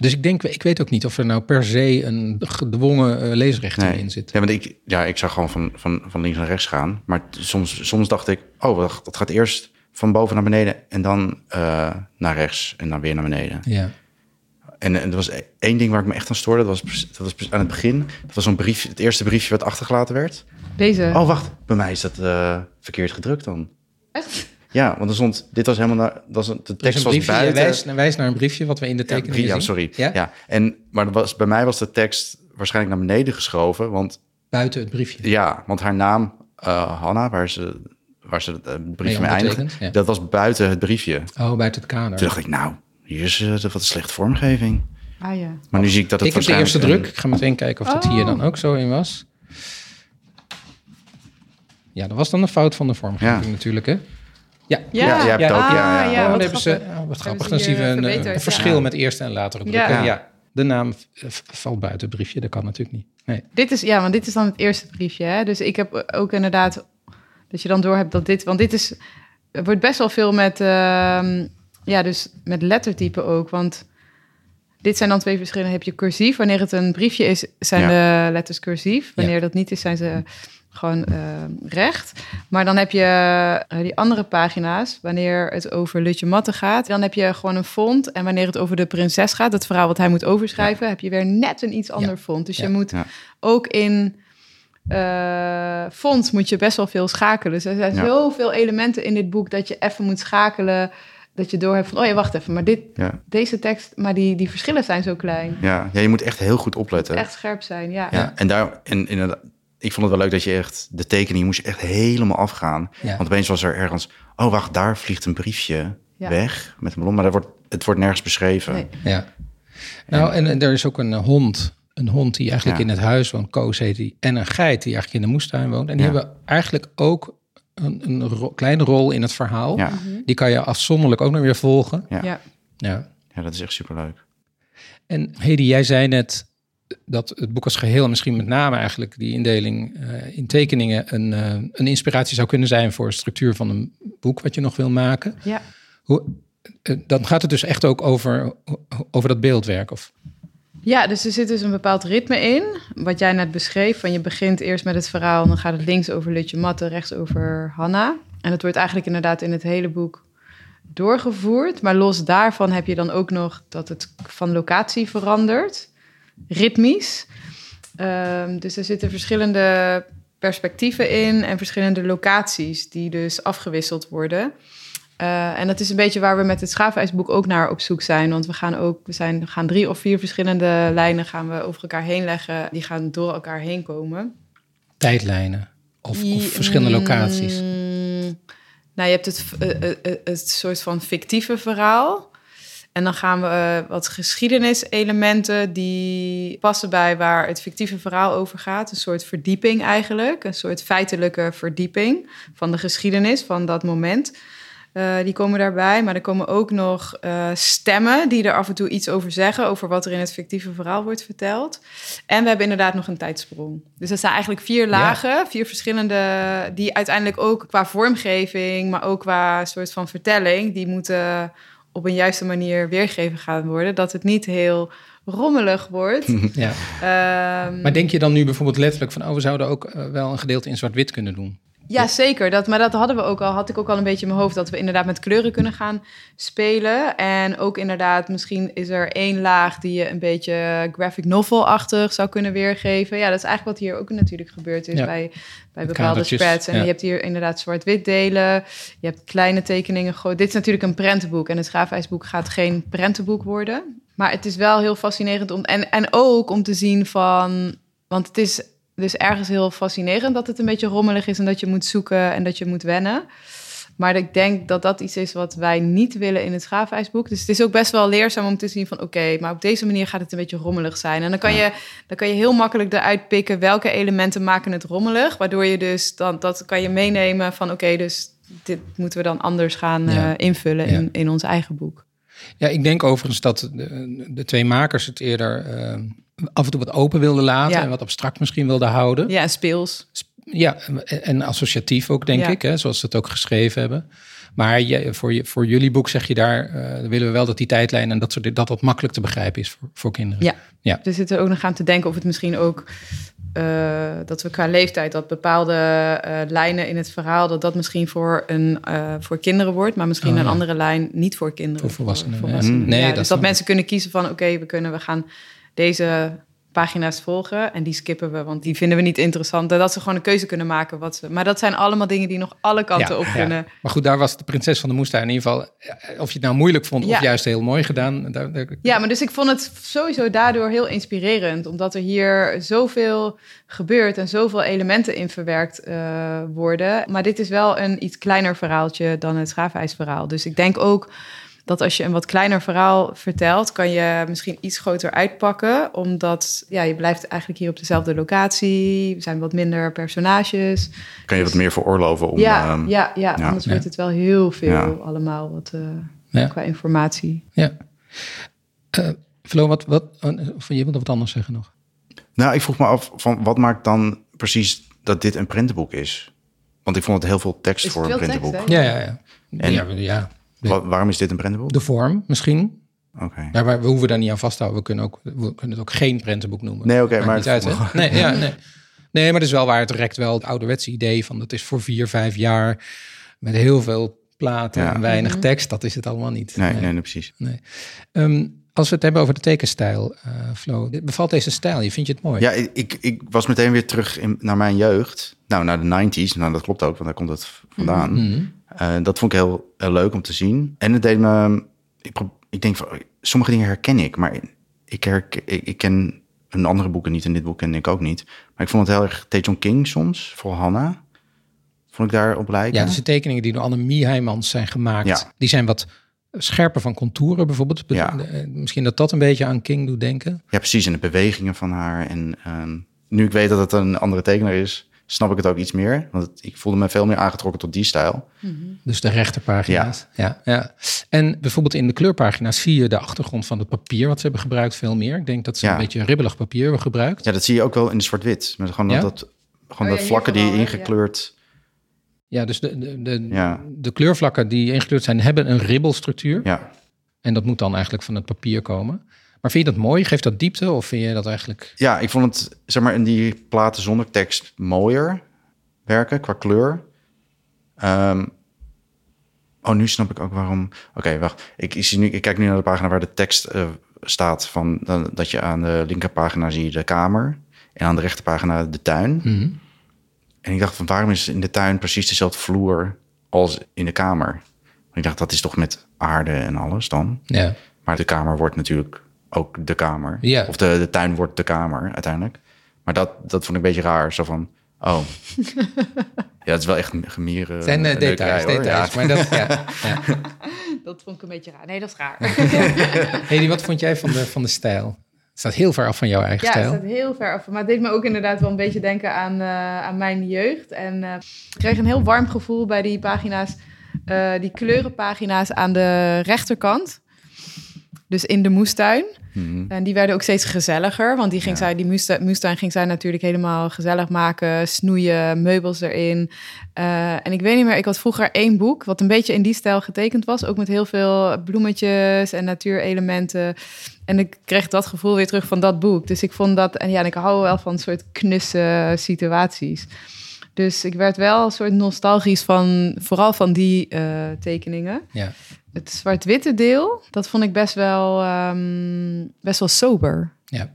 dus ik denk, ik weet ook niet of er nou per se een gedwongen uh, leesrecht nee. in zit. Ja, want ik, ja, ik zag gewoon van, van, van links naar rechts gaan. Maar soms, soms dacht ik, oh, dat gaat eerst van boven naar beneden en dan uh, naar rechts en dan weer naar beneden. Ja. En, en er was één ding waar ik me echt aan stoorde. Dat was, dat was aan het begin. Dat was zo'n brief, het eerste briefje wat achtergelaten werd. Deze? Oh, wacht. Bij mij is dat uh, verkeerd gedrukt dan. Echt? Ja, want er stond, dit was helemaal naar, dat was een, de tekst was buiten. Wijs, wijs naar een briefje wat we in de tekening ja, ja, sorry. Ja? ja, en, maar was, bij mij was de tekst waarschijnlijk naar beneden geschoven, want... Buiten het briefje? Ja, want haar naam, uh, Hanna, waar ze, waar ze het briefje mee eindigde, ja. dat was buiten het briefje. Oh, buiten het kader. Toen dacht ik, nou, hier is uh, wat een slechte vormgeving. Ah ja. Maar nu zie ik dat het Ik heb de eerste druk. Ik ga meteen kijken of dat oh. hier dan ook zo in was. Ja, dat was dan een fout van de vormgeving ja. natuurlijk, hè? Ja, ja, ja, ja, ja. ook, ja, ja. Oh, hebben ze, oh, wat grappig. Dan zien we een, eh, een verschil met eerste en latere drukken. Ja. De naam valt buiten het briefje, dat kan natuurlijk niet. Nee. Dit is, ja, want dit is dan het eerste briefje. Hè? Dus ik heb ook inderdaad, dat je dan door hebt dat dit, want dit is, er wordt best wel veel met, uh, ja, dus met lettertype ook. Want dit zijn dan twee verschillende. Heb je cursief, wanneer het een briefje is, zijn de letters cursief. Wanneer dat niet is, zijn ze gewoon uh, recht. Maar dan heb je uh, die andere pagina's, wanneer het over Lutje Matte gaat, dan heb je gewoon een font. En wanneer het over de prinses gaat, het verhaal wat hij moet overschrijven, ja. heb je weer net een iets ander ja. font. Dus je moet ook in uh, font moet je best wel veel schakelen. Dus er zijn zoveel elementen in dit boek dat je even moet schakelen. Dat je door hebt van, oh ja, wacht even, maar dit, deze tekst, maar die, die verschillen zijn zo klein. Ja, ja, je moet echt heel goed opletten. Echt scherp zijn, ja. ja. En daar, en inderdaad, ik vond het wel leuk dat je echt de tekening moest echt helemaal afgaan. Ja. Want opeens was er ergens, oh wacht, daar vliegt een briefje ja. weg met een ballon, maar dat wordt, het wordt nergens beschreven. Nee. Ja. Nou, en, en, er is ook een uh, hond, een hond die eigenlijk ja. in het huis woont, Koos heet die, en een geit die eigenlijk in de moestuin woont. En die hebben eigenlijk ook een, een kleine rol in het verhaal. Ja. Mhm. Die kan je afzonderlijk ook nog weer volgen. Ja. Ja. Ja. Ja, dat is echt superleuk. En Hedy, jij zei net dat het boek als geheel, misschien met name eigenlijk die indeling eh, in tekeningen, een, eh, een inspiratie zou kunnen zijn voor de structuur van een boek wat je nog wil maken. Ja. Hoe, eh, dan gaat het dus echt ook over, over dat beeldwerk. Of? Ja, dus er zit dus een bepaald ritme in. Wat jij net beschreef, van je begint eerst met het verhaal... dan gaat het links over Lutje Matte, rechts over Hanna. En het wordt eigenlijk inderdaad in het hele boek doorgevoerd. Maar los daarvan heb je dan ook nog dat het van locatie verandert. Ritmisch. Ehm, dus er zitten verschillende perspectieven in... en verschillende locaties die dus afgewisseld worden... Uh, en dat is een beetje waar we met het schaafijsboek ook naar op zoek zijn. Want we gaan ook, we zijn, gaan drie of vier verschillende lijnen gaan we over elkaar heen leggen. Die gaan door elkaar heen komen. Tijdlijnen of, of verschillende locaties? Mm, nou, je hebt het, uh, uh, het soort van fictieve verhaal. En dan gaan we uh, wat geschiedeniselementen die passen bij waar het fictieve verhaal over gaat. Een soort verdieping eigenlijk. Een soort feitelijke verdieping van de geschiedenis van dat moment. Uh, die komen daarbij, maar er komen ook nog uh, stemmen die er af en toe iets over zeggen, over wat er in het fictieve verhaal wordt verteld. En we hebben inderdaad nog een tijdsprong. Dus dat zijn eigenlijk vier lagen, ja. vier verschillende, die uiteindelijk ook qua vormgeving, maar ook qua soort van vertelling, die moeten op een juiste manier weergegeven gaan worden. Dat het niet heel rommelig wordt. <laughs> ja. Um, maar denk je dan nu bijvoorbeeld letterlijk van, oh, we zouden ook uh, wel een gedeelte in zwart-wit kunnen doen? Ja, zeker. Dat, maar dat hadden we ook al, had ik ook al een beetje in mijn hoofd, dat we inderdaad met kleuren kunnen gaan spelen. En ook inderdaad, misschien is er één laag die je een beetje graphic novel-achtig zou kunnen weergeven. Ja, dat is eigenlijk wat hier ook natuurlijk gebeurd is ja. bij, bij bepaalde spreads. En ja. je hebt hier inderdaad zwart-wit delen, je hebt kleine tekeningen. Dit is natuurlijk een prentenboek en het schaafijsboek gaat geen prentenboek worden. Maar het is wel heel fascinerend om, en, en ook om te zien van, want het is dus ergens heel fascinerend dat het een beetje rommelig is en dat je moet zoeken en dat je moet wennen. Maar ik denk dat dat iets is wat wij niet willen in het schaafijsboek. Dus het is ook best wel leerzaam om te zien van... oké, maar op deze manier gaat het een beetje rommelig zijn. En dan kan, je, dan kan je heel makkelijk eruit pikken... welke elementen maken het rommelig. Waardoor je dus dan dat kan je meenemen van... oké, dus dit moeten we dan anders gaan ja. uh, invullen ja. in, in ons eigen boek. Ja, ik denk overigens dat de, de twee makers het eerder... Uh, af en toe wat open wilden laten ja. en wat abstract misschien wilden houden. Ja, speels. Ja, en associatief ook, denk ja. ik, hè, zoals ze het ook geschreven hebben. Maar je, voor, je, voor jullie boek zeg je daar, uh, willen we wel dat die tijdlijn en dat soort dat dat makkelijk te begrijpen is voor, voor kinderen. Ja. ja, we zitten ook nog aan te denken of het misschien ook uh, dat we qua leeftijd dat bepaalde uh, lijnen in het verhaal dat dat misschien voor een voor kinderen wordt, maar misschien oh, een andere lijn niet voor kinderen. Voor volwassenen. Voor volwassenen. Nee, ja, dat dus dat mensen kunnen kiezen van oké, okay, we kunnen, we gaan deze pagina's volgen en die skippen we, want die vinden we niet interessant. Dat ze gewoon een keuze kunnen maken wat ze. Maar dat zijn allemaal dingen die nog alle kanten ja, op kunnen. Ja. Maar goed, daar was de prinses van de moestuin in ieder geval. Of je het nou moeilijk vond ja. of juist heel mooi gedaan. Daar, daar... Ja, maar dus ik vond het sowieso daardoor heel inspirerend, omdat er hier zoveel gebeurt en zoveel elementen in verwerkt uh, worden. Maar dit is wel een iets kleiner verhaaltje dan het schaafijsverhaal. Dus ik denk ook dat als je een wat kleiner verhaal vertelt, kan je misschien iets groter uitpakken. Omdat ja, je blijft eigenlijk hier op dezelfde locatie. Er zijn wat minder personages. Kan je wat meer veroorloven om... Ja, um, ja, ja, ja, anders ja. wordt het wel heel veel ja. allemaal wat, uh, ja. qua informatie. Ja. Uh, Flo, wat, wat, of je wilt wat anders zeggen nog? Nou, ik vroeg me af, van wat maakt dan precies dat dit een prentenboek is? Want ik vond het heel veel tekst is voor een prentenboek. Tekst, ja, ja, ja. En, ja, ja. Wa waarom is dit een prentenboek? De vorm misschien. Oké. Okay. Ja, maar we hoeven daar niet aan vasthouden. We kunnen, ook, we kunnen het ook geen prentenboek noemen. Nee, oké. Okay, maar niet uit, hè? Nee, ja, <laughs> nee. nee, maar het is wel waar. Het direct wel het ouderwetse idee van... dat is voor vier, vijf jaar met heel veel platen ja. en weinig Mhm. tekst. Dat is het allemaal niet. Nee, nee, nee precies. nee. Um, als we het hebben over de tekenstijl, uh, Flo. Bevalt deze stijl? Je vindt je het mooi? Ja, ik, ik was meteen weer terug in, naar mijn jeugd. Nou, naar de 90s. Nou, dat klopt ook, want daar komt het vandaan. Mm -hmm. Uh, dat vond ik heel, heel, leuk om te zien. En het deed me... Ik, ik denk van, sommige dingen herken ik, maar ik, herken, ik, ik, ken een andere boeken niet en dit boek ken ik ook niet. Maar ik vond het heel erg Taejon King soms, voor Hanna. Vond ik daar op lijken. Ja, dus de tekeningen die door Annemie Heijmans zijn gemaakt, ja. die zijn wat scherper van contouren bijvoorbeeld. Ja. Misschien dat dat een beetje aan King doet denken. Ja, precies. En de bewegingen van haar. En um, nu ik weet dat het een andere tekenaar is, snap ik het ook iets meer. Want ik voelde me veel meer aangetrokken tot die stijl. Dus de rechterpagina's. Ja. Ja, En bijvoorbeeld in de kleurpagina's zie je de achtergrond van het papier wat ze hebben gebruikt veel meer. Ik denk dat ze Ja. een beetje ribbelig papier hebben gebruikt. Ja, dat zie je ook wel in de zwart-wit. Met gewoon Ja? dat, dat, gewoon Oh ja, de hier vlakken die ingekleurd... Ja, dus de, de, de, Ja. de kleurvlakken die ingekleurd zijn, hebben een ribbelstructuur. Ja. En dat moet dan eigenlijk van het papier komen. Maar vind je dat mooi? Geeft dat diepte? Of vind je dat eigenlijk... ja, ik vond het zeg maar in die platen zonder tekst mooier werken qua kleur. Ehm, oh, nu snap ik ook waarom. Oké, wacht. Ik, ik, zie nu, ik kijk nu naar de pagina waar de tekst eh, staat van dat je aan de linkerpagina zie je de kamer en aan de rechterpagina de tuin. Mhm. En ik dacht van waarom is in de tuin precies dezelfde vloer als in de kamer? Want ik dacht dat is toch met aarde en alles dan. Ja. Maar de kamer wordt natuurlijk ook de kamer. Ja. Of de, de tuin wordt de kamer uiteindelijk. Maar dat, dat vond ik een beetje raar. Zo van, oh. <laughs> ja, het is wel echt gemieren. Het zijn leukerij, details, details. Ja. Maar dat, ja, ja. <laughs> Dat vond ik een beetje raar. Nee, dat is raar. <laughs> Hedy, wat vond jij van de, van de stijl? Staat heel ver af van jouw eigen Ja, stijl. staat heel ver af. Maar het deed me ook inderdaad wel een beetje denken aan, eh, aan mijn jeugd. En eh, ik kreeg een heel warm gevoel bij die pagina's, eh, die kleurenpagina's aan de rechterkant. Dus in de moestuin. Mhm. En die werden ook steeds gezelliger. Want die, ging Ja. zij, die moestuin, moestuin ging zij natuurlijk helemaal gezellig maken. Snoeien, meubels erin. Eh, en ik weet niet meer, ik had vroeger één boek... wat een beetje in die stijl getekend was. Ook met heel veel bloemetjes en natuurelementen. En ik kreeg dat gevoel weer terug van dat boek. Dus ik vond dat... En ja, en ik hou wel van soort knusse situaties. Dus ik werd wel een soort nostalgisch van... vooral van die eh, tekeningen Ja. het zwart-witte deel, dat vond ik best wel, ehm, best wel sober. Ja.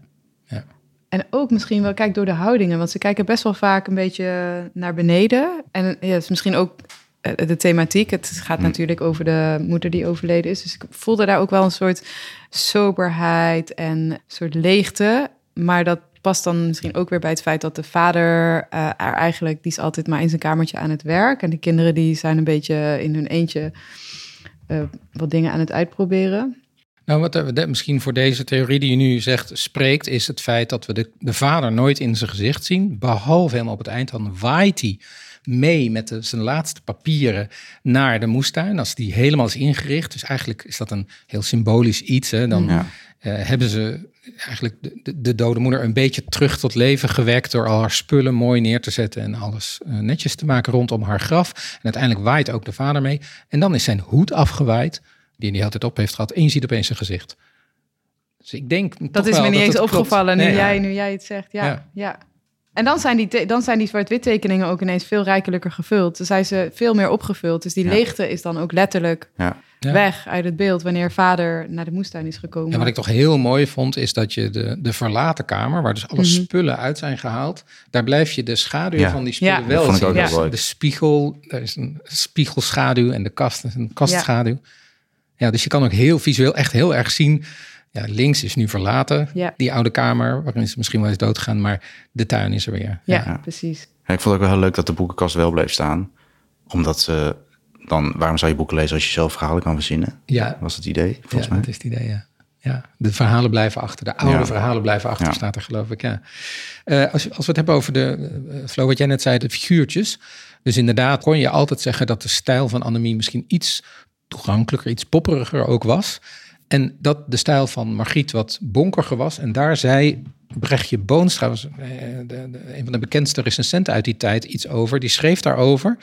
En ook misschien wel, kijk, door de houdingen. Want ze kijken best wel vaak een beetje naar beneden. En ja, het is misschien ook eh, de thematiek. Het gaat Hm. natuurlijk over de moeder die overleden is. Dus ik voelde daar ook wel een soort soberheid en een soort leegte. Maar dat past dan misschien ook weer bij het feit dat de vader eh, er eigenlijk... die is altijd maar in zijn kamertje aan het werk. En de kinderen die zijn een beetje in hun eentje... eh, wat dingen aan het uitproberen. Nou, wat er, de- misschien voor deze theorie die je nu zegt spreekt, is het feit dat we de, de vader nooit in zijn gezicht zien. Behalve helemaal op het eind, dan waait hij mee met de, zijn laatste papieren naar de moestuin. Als die helemaal is ingericht. Dus eigenlijk is dat een heel symbolisch iets. Hè? Dan Ja. eh, hebben ze eigenlijk de, de, de dode moeder een beetje terug tot leven gewekt door al haar spullen mooi neer te zetten en alles eh, netjes te maken rondom haar graf. En uiteindelijk waait ook de vader mee. En dan is zijn hoed afgewaaid, die hij altijd op heeft gehad, en je ziet opeens zijn gezicht. Dus ik denk Dat toch is me niet eens opgevallen nu, Nee, jij, nu jij het zegt. Ja, Ja. ja. En dan zijn die, dan zijn die zwart-wit tekeningen ook ineens veel rijkelijker gevuld. Dan zijn ze veel meer opgevuld. Dus die Ja. leegte is dan ook letterlijk Ja. Ja. weg uit het beeld... wanneer vader naar de moestuin is gekomen. En wat ik toch heel mooi vond, is dat je de, de verlaten kamer, waar dus alle Mhm. spullen uit zijn gehaald, daar blijf je de schaduw Ja. van die spullen Ja. wel Dat vond ik zien. ook Ja. heel leuk. De spiegel, er is een spiegelschaduw en de kast is een kastschaduw. Ja. dus je kan ook heel visueel echt heel erg zien. Ja, links is nu verlaten, Ja. die oude kamer, waarin ze misschien wel eens doodgaan, maar de tuin is er weer. ja, Ja. precies. Ja, ik vond het ook wel heel leuk dat de boekenkast wel bleef staan. Omdat ze dan, waarom zou je boeken lezen als je zelf verhalen kan verzinnen? Ja, Was het idee, volgens ja mij. dat is het idee, ja. Ja, de verhalen blijven achter. De oude Ja. verhalen blijven achter, Ja. staat er geloof ik, ja. Eh, als, als we het hebben over de, uh, Flo, wat jij net zei, de figuurtjes. Dus inderdaad kon je altijd zeggen dat de stijl van Annemie misschien iets toegankelijker, iets popperiger ook was. En dat de stijl van Margriet wat bonkeriger was. En daar zei Brechtje Boonstra, was, eh, de, de, een van de bekendste recensenten uit die tijd, iets over. Die schreef daarover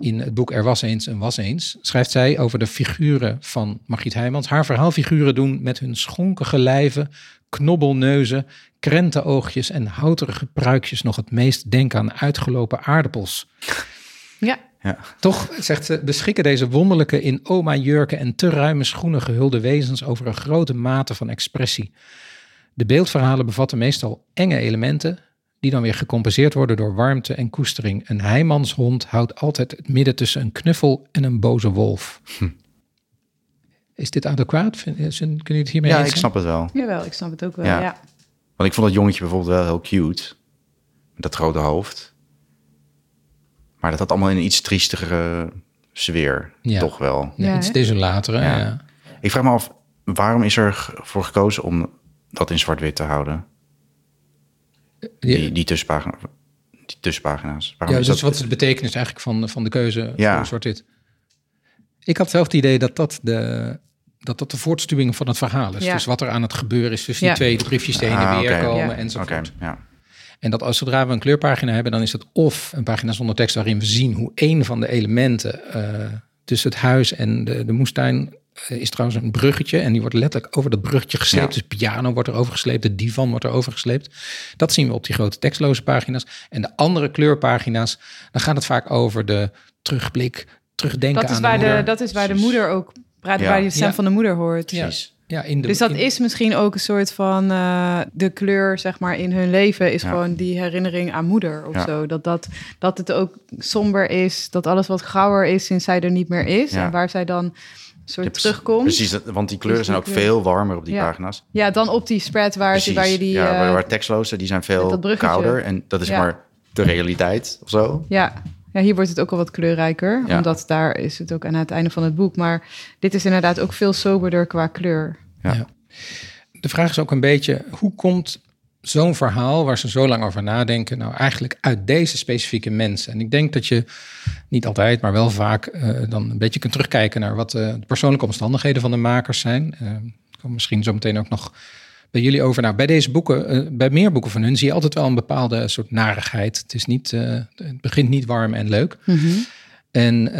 in het boek Er was eens en was eens, schrijft zij over de figuren van Margriet Heijmans. Haar verhaalfiguren doen met hun schonkige lijven, knobbelneuzen, krentenoogjes en houterige pruikjes nog het meest denken aan uitgelopen aardappels. Ja, Ja. Toch, zegt ze, beschikken deze wonderlijke in oma-jurken en te ruime schoenen gehulde wezens over een grote mate van expressie. De beeldverhalen bevatten meestal enge elementen, die dan weer gecompenseerd worden door warmte en koestering. Een heimanshond houdt altijd het midden tussen een knuffel en een boze wolf. Is dit adequaat? Vind- Kunnen jullie het hiermee Ja, eens ik snap het wel. jawel, ik snap het ook wel. Ja. Ja. Want ik vond dat jongetje bijvoorbeeld wel heel cute. Met dat grote hoofd. Maar dat had allemaal in een iets triestigere sfeer. Ja. Toch wel. Ja, Ja, iets hè? desolater. hè? Ja. Ja. Ik vraag me af, waarom is er voor gekozen om dat in zwart-wit te houden? Die, die tussenpagina. Die tussenpagina's. Waarom ja, is dus dat... wat is de betekenis eigenlijk van, van de keuze ja. voor zwart-wit? Ik had zelf het idee dat dat de, dat dat de voortstuwing van het verhaal is. Dus wat er aan het gebeuren is tussen die twee briefjes die heen en ah, weer komen ja. enzovoort. Okay, ja. En dat als zodra we een kleurpagina hebben, dan is het of een pagina zonder tekst waarin we zien hoe een van de elementen uh, tussen het huis en de, de moestuin is trouwens een bruggetje. En die wordt letterlijk over dat bruggetje gesleept. Dus piano wordt er overgesleept, de divan wordt er overgesleept. Dat zien we op die grote tekstloze pagina's. En de andere kleurpagina's, dan gaat het vaak over de terugblik, terugdenken dat is aan waar de, Dat is waar de moeder ook praat, waar je de stem van de moeder hoort. Precies. Ja, in de, dus dat is misschien ook een soort van uh, de kleur, zeg maar, in hun leven is gewoon die herinnering aan moeder of zo. Dat, dat, dat het ook somber is, dat alles wat grauwer is sinds zij er niet meer is. En waar zij dan soort terugkomt. Precies, want die kleuren zijn ook veel warmer op die pagina's. Ja, dan op die spread waar, je, waar je die... Ja, waar, eh, waar tekstloze, die zijn veel kouder. En dat is maar de realiteit of zo. Ja, ja, hier wordt het ook al wat kleurrijker, omdat daar is het ook aan het einde van het boek. Maar dit is inderdaad ook veel soberder qua kleur. Ja. De vraag is ook een beetje, hoe komt zo'n verhaal waar ze zo lang over nadenken, nou eigenlijk uit deze specifieke mensen? En ik denk dat je niet altijd, maar wel vaak uh, dan een beetje kunt terugkijken naar wat uh, de persoonlijke omstandigheden van de makers zijn. Uh, kom misschien zo meteen ook nog bij jullie over. Nou, bij deze boeken, bij meer boeken van hun, zie je altijd wel een bepaalde soort narigheid. Het, is niet, het begint niet warm en leuk. Mm -hmm. En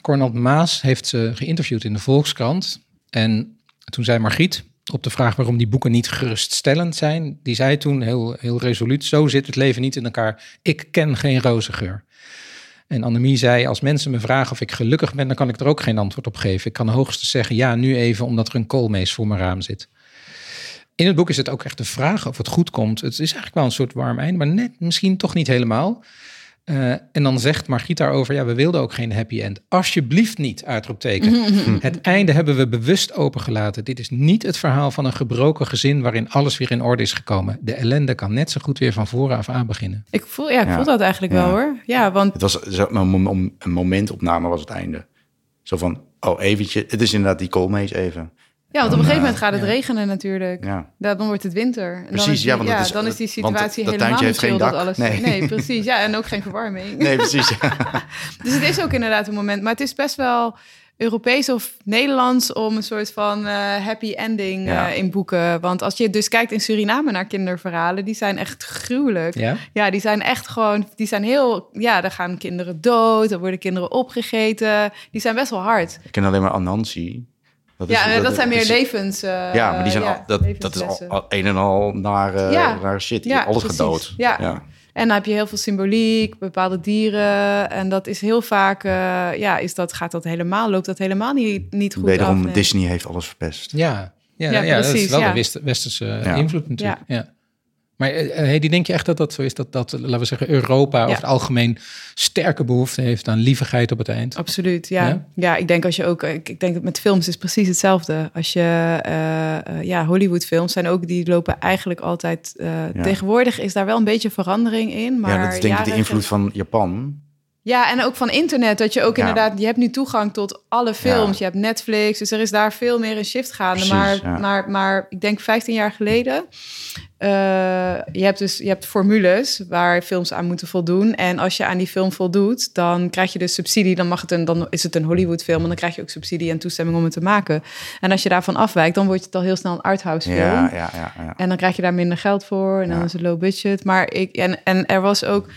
Cornel Maas heeft ze geïnterviewd in de Volkskrant. En toen zei Margriet, op de vraag waarom die boeken niet geruststellend zijn, die zei toen heel, heel resoluut: Zo zit het leven niet in elkaar. Ik ken geen roze geur. En Annemie zei: Als mensen me vragen of ik gelukkig ben, dan kan ik er ook geen antwoord op geven. Ik kan hoogstens zeggen ja, nu even, omdat er een koolmees voor mijn raam zit. In het boek is het ook echt de vraag of het goed komt. Het is eigenlijk wel een soort warm eind, maar net misschien toch niet helemaal. Uh, en dan zegt Margriet daarover, ja, we wilden ook geen happy end. Alsjeblieft niet, uitroepteken. <laughs> het einde hebben we bewust opengelaten. Dit is niet het verhaal van een gebroken gezin waarin alles weer in orde is gekomen. De ellende kan net zo goed weer van voren af aan beginnen. Ik voel, ja, ik voel dat eigenlijk wel hoor. Ja, want... Het was een momentopname was het einde. Zo van, oh eventje, het is inderdaad die koolmees even. Ja, want op een gegeven moment gaat het regenen natuurlijk. Ja. Dan wordt het winter. En precies, dan is die, ja, want ja, is, dan is die situatie helemaal dak. Alles, nee. nee. precies. Ja, en ook geen verwarming. Nee, precies. <laughs> dus het is ook inderdaad een moment. Maar het is best wel Europees of Nederlands om een soort van uh, happy ending uh, in boeken. Want als je dus kijkt in Suriname naar kinderverhalen, die zijn echt gruwelijk. Ja, ja die zijn echt gewoon, die zijn heel, ja, daar gaan kinderen dood, er worden kinderen opgegeten. Die zijn best wel hard. Ik ken alleen maar Anansi. Dat ja, dat, dat, zijn meer levens. Uh, ja, maar die zijn al, dat, dat is al een en al naar, uh, ja. naar shit. Ja, alles precies. gedood. Ja. ja. En dan heb je heel veel symboliek, bepaalde dieren. En dat is heel vaak, uh, ja, is dat, gaat dat helemaal, loopt dat helemaal niet, niet goed Wederom, af. Nee. Disney heeft alles verpest. Ja, ja, ja, ja precies, dat is wel de westerse invloed natuurlijk. Ja. Maar uh, die denk je echt dat dat zo is? Dat, dat laten we zeggen, Europa over het algemeen sterke behoefte heeft aan lievigheid op het eind? Absoluut, ja. Ja, ik denk als je ook... Ik, ik denk dat met films is precies hetzelfde. Als je... Uh, ja, Hollywood-films zijn ook... Die lopen eigenlijk altijd... Ja. Tegenwoordig is daar wel een beetje verandering in. Maar ja, dat is denk ik de invloed van Japan. Ja, en ook van internet. Dat je ook inderdaad, je hebt nu toegang tot alle films. Je hebt Netflix, dus er is daar veel meer een shift gaande. maar, maar, maar ik denk 15 jaar geleden. Uh, je hebt dus je hebt formules waar films aan moeten voldoen. En als je aan die film voldoet, dan krijg je dus subsidie. Dan, mag het een, dan is het een Hollywood-film. En dan krijg je ook subsidie en toestemming om het te maken. En als je daarvan afwijkt, dan wordt het al heel snel een arthouse film. Ja, ja, ja, En dan krijg je daar minder geld voor. En dan is het low budget. Maar ik, en, en er was ook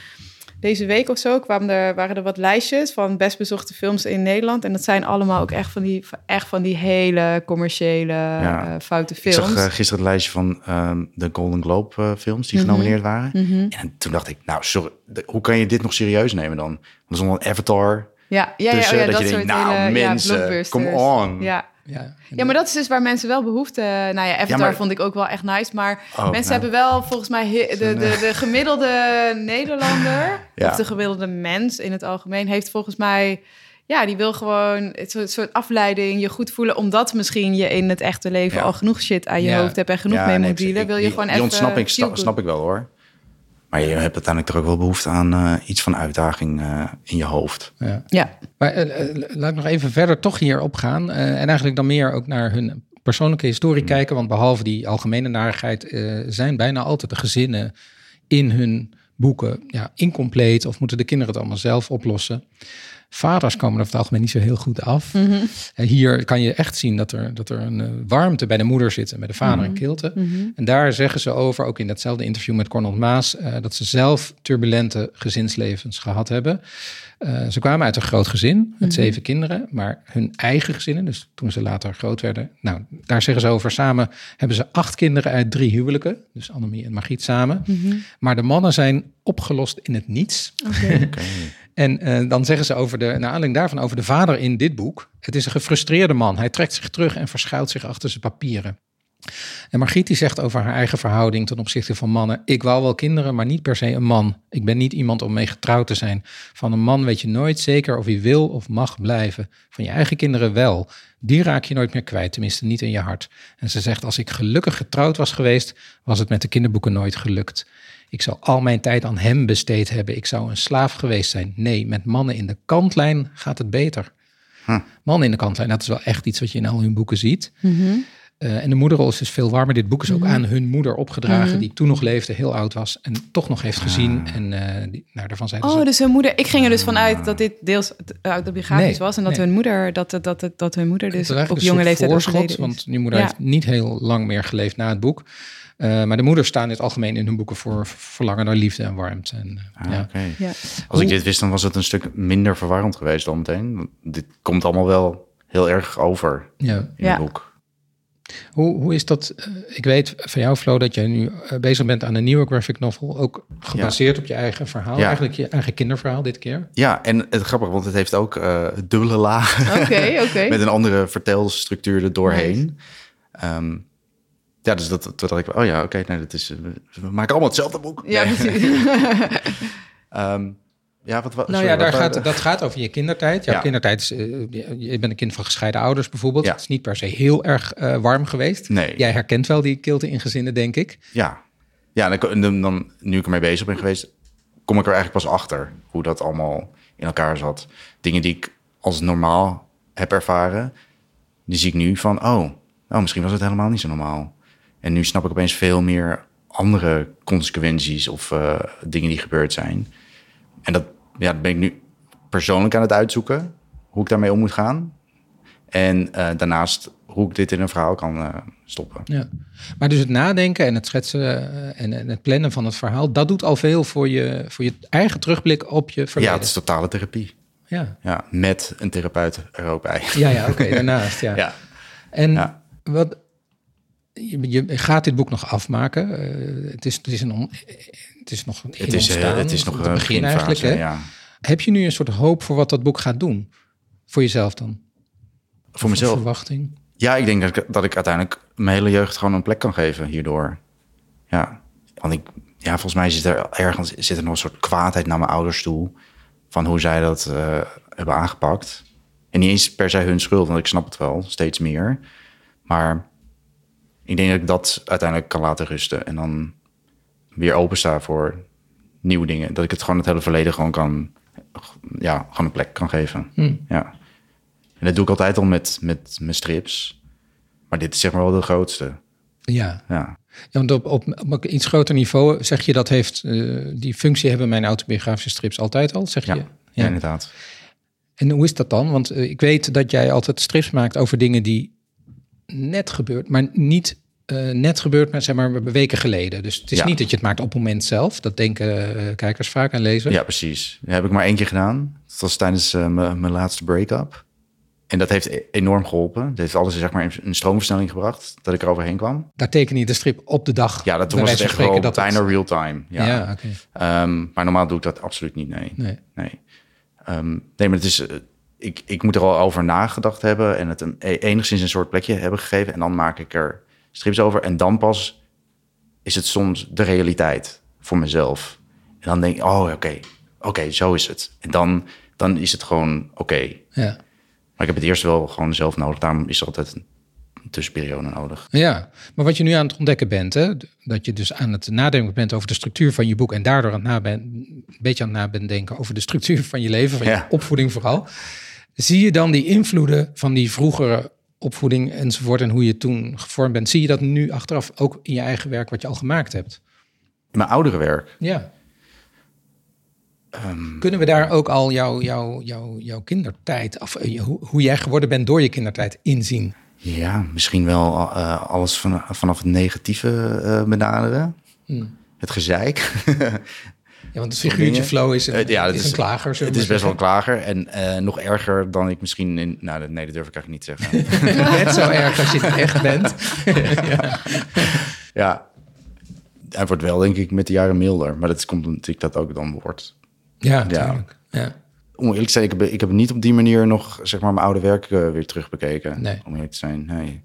deze week of zo kwamen er, waren er wat lijstjes van best bezochte films in Nederland. En dat zijn allemaal ook echt van die, echt van die hele commerciële ja. uh, foute films. Ik zag uh, gisteren het lijstje van um, de Golden Globe uh, films die mm -hmm. genomineerd waren. Mm -hmm. En toen dacht ik, nou sorry, hoe kan je dit nog serieus nemen dan? Er stond een Avatar ja, ja, tussen, ja, oh ja, dat, dat je denkt, nou hele, mensen, come on. Ja, ja, ja, maar dat is dus waar mensen wel behoefte... Nou ja, Avatar ja, vond ik ook wel echt nice. Maar oh, mensen nou. hebben wel volgens mij... De, de, de, gemiddelde <laughs> Nederlander... ja. of de gemiddelde mens in het algemeen... heeft volgens mij... Ja, die wil gewoon het soort, soort afleiding, je goed voelen... omdat misschien je in het echte leven al genoeg shit aan je hoofd hebt... en genoeg mee moet dealen. Wil je gewoon die even... ontsnapping snap ik wel hoor. Maar je hebt uiteindelijk toch ook wel behoefte aan uh, iets van uitdaging uh, in je hoofd. Ja. ja. Maar uh, laat ik nog even verder toch hierop gaan. en eigenlijk dan meer ook naar hun persoonlijke historie mm. kijken. Want behalve die algemene narigheid zijn bijna altijd de gezinnen in hun boeken ja, incompleet of moeten de kinderen het allemaal zelf oplossen. Vaders komen er over het algemeen niet zo heel goed af. Mhm. En hier kan je echt zien dat er, dat er een eh, warmte bij de moeder zit en bij de vader Mhm. een kilte. En daar zeggen ze over, ook in datzelfde interview met Cornel Maas, eh, dat ze zelf turbulente gezinslevens gehad hebben. Eh, ze kwamen uit een groot gezin met zeven kinderen, maar hun eigen gezinnen, dus toen ze later groot werden, nou, daar zeggen ze over. Samen hebben ze acht kinderen uit drie huwelijken, dus Annemie en Margriet samen. Maar de mannen zijn opgelost in het niets. <laughs> Oké. En eh, dan zeggen ze over de, naar aanleiding daarvan over de vader in dit boek. Het is een gefrustreerde man. Hij trekt zich terug en verschuilt zich achter zijn papieren. En Margriet die zegt over haar eigen verhouding ten opzichte van mannen. Ik wou wel kinderen, maar niet per se een man. Ik ben niet iemand om mee getrouwd te zijn. Van een man weet je nooit zeker of hij wil of mag blijven. Van je eigen kinderen wel. Die raak je nooit meer kwijt, tenminste niet in je hart. En ze zegt, als ik gelukkig getrouwd was geweest, was het met de kinderboeken nooit gelukt. Ik zou al mijn tijd aan hem besteed hebben. Ik zou een slaaf geweest zijn. Nee, met mannen in de kantlijn gaat het beter. Mannen in de kantlijn, dat is wel echt iets wat je in al hun boeken ziet. Eh, en de moederrol is dus veel warmer. Dit boek is ook aan hun moeder opgedragen, die toen nog leefde, heel oud was en toch nog heeft gezien. En eh, die, nou, daarvan zeiden Oh, ze... dus hun moeder. Ik ging er dus vanuit dat dit deels autobiografisch Nee, was en dat nee. hun moeder dat dat dat, dat hun moeder dus op een jonge leeftijd voorschot, want die moeder Ja. heeft niet heel lang meer geleefd na het boek. Eh, maar de moeders staan in het algemeen in hun boeken voor verlangen naar liefde en warmte. En, eh, Ah, ja. oké. Ja. Als ik dit wist, dan was het een stuk minder verwarrend geweest dan meteen. Dit komt allemaal wel heel erg over Ja. in Ja. het boek. Hoe, hoe is dat? eh, ik weet van jou, Flo, dat jij nu eh, bezig bent aan een nieuwe graphic novel. Ook gebaseerd op je eigen verhaal. Ja. Eigenlijk je eigen kinderverhaal dit keer. Ja, en het grappige, want het heeft ook eh, dubbele lagen. Oké, <laughs> oké. met een andere vertelstructuur er doorheen. Ehm, ja, dus dat, dat ik, oh ja, oké, nee, dat is, we, we maken allemaal hetzelfde boek. Ja, Nee. precies. <laughs> Ehm, ja, wat, wat, Nou sorry, ja, daar wat- gaat, dat gaat over je kindertijd. Jouw Ja. kindertijd is, eh, je bent een kind van gescheiden ouders bijvoorbeeld. Ja. Het is niet per se heel erg eh, warm geweest. Nee. Jij herkent wel die kilte in gezinnen, denk ik. Ja, ja dan, dan, dan- nu ik ermee bezig ben geweest, kom ik er eigenlijk pas achter hoe dat allemaal in elkaar zat. Dingen die ik als normaal heb ervaren, die zie ik nu van, oh, oh, misschien was het helemaal niet zo normaal. En nu snap ik opeens veel meer andere consequenties of eh, dingen die gebeurd zijn. En dat, ja, dat ben ik nu persoonlijk aan het uitzoeken, hoe ik daarmee om moet gaan. En eh, daarnaast hoe ik dit in een verhaal kan eh, stoppen. Ja. Maar dus het nadenken en het schetsen eh, en, en het plannen van het verhaal, dat doet al veel voor je, voor je eigen terugblik op je Ja, verleden. het is totale therapie. ja. Ja, met een therapeut er ook bij. Ja, ja, oké, <laughs> daarnaast, ja. Ja. En Ja. wat, je, je gaat dit boek nog afmaken. Het, is, het, is een on- het is nog een Het is, eh, ontstaan, het is nog het een begin eigenlijk. Hè? Ja. Heb je nu een soort hoop voor wat dat boek gaat doen? Voor jezelf dan? Voor mezelf. Verwachting? Ja, ik denk dat ik, dat ik uiteindelijk mijn hele jeugd gewoon een plek kan geven hierdoor. Ja, want ik, ja, volgens mij zit er ergens zit er nog een soort kwaadheid naar mijn ouders toe. Van hoe zij dat eh, hebben aangepakt. En niet eens per se hun schuld, want ik snap het wel, steeds meer. Maar ik denk dat ik dat uiteindelijk kan laten rusten. En dan weer opensta voor nieuwe dingen. Dat ik het gewoon het hele verleden gewoon kan, ja, gewoon een plek kan geven. Ja. En dat doe ik altijd al met, met mijn strips. Maar dit is zeg maar wel de grootste. Ja. Ja. Ja, want op, op, iets groter niveau zeg je dat heeft, eh, die functie hebben mijn autobiografische strips altijd al, zeg Ja, je? ja. inderdaad. En hoe is dat dan? Want eh, ik weet dat jij altijd strips maakt over dingen die net gebeurt, maar niet eh, net gebeurd, maar zeg maar weken geleden. Dus het is Ja. niet dat je het maakt op het moment zelf. Dat denken eh, kijkers vaak en lezers. Ja, precies. Dat heb ik maar één keer gedaan. Dat was tijdens eh, mijn laatste break-up. En dat heeft e- enorm geholpen. Het heeft alles zeg maar in een stroomversnelling gebracht, dat ik er overheen kwam. Daar teken je de strip op de dag. Ja, dat, toen was het echt wel dat bijna het- real-time. Ja. Ja, oké. Ehm, maar normaal doe ik dat absoluut niet, nee. Nee. Nee, Ehm, nee maar het is, ik, ik moet er al over nagedacht hebben en het een, e- enigszins een soort plekje hebben gegeven. En dan maak ik er strips over. En dan pas is het soms de realiteit voor mezelf. En dan denk ik, oh, oké, oké, zo is het. En dan, dan is het gewoon oké. Ja. Maar ik heb het eerst wel gewoon zelf nodig. Daarom is er altijd een tussenperiode nodig. Ja, maar wat je nu aan het ontdekken bent, hè, dat je dus aan het nadenken bent over de structuur van je boek en daardoor aan het naben, een beetje aan het nadenken over de structuur van je leven, van je opvoeding vooral. Zie je dan die invloeden van die vroegere opvoeding enzovoort en hoe je toen gevormd bent, zie je dat nu achteraf ook in je eigen werk wat je al gemaakt hebt? Mijn oudere werk, Ja, Ehm, Kunnen we daar ook al jouw jou, jou, jouw kindertijd, of uh, hoe, hoe, jij geworden bent door je kindertijd, inzien? Ja, misschien wel uh, alles van, vanaf het negatieve uh, benaderen. Hmm. Het gezeik. <laughs> Ja, want het figuurtje flow is een, ja, is, een klager. Het is best wel een klager. En uh, nog erger dan ik misschien in... Nou, nee, dat durf ik eigenlijk niet te zeggen. <laughs> Net zo erg als je het echt bent. <laughs> ja. ja, hij wordt wel, denk ik, met de jaren milder. Maar dat komt omdat ik dat ook dan wordt. Ja, natuurlijk. Ja. Om eerlijk te zijn, ik heb, ik heb niet op die manier nog zeg maar, mijn oude werk uh, weer terugbekeken. Nee. Om eerlijk te zijn, nee.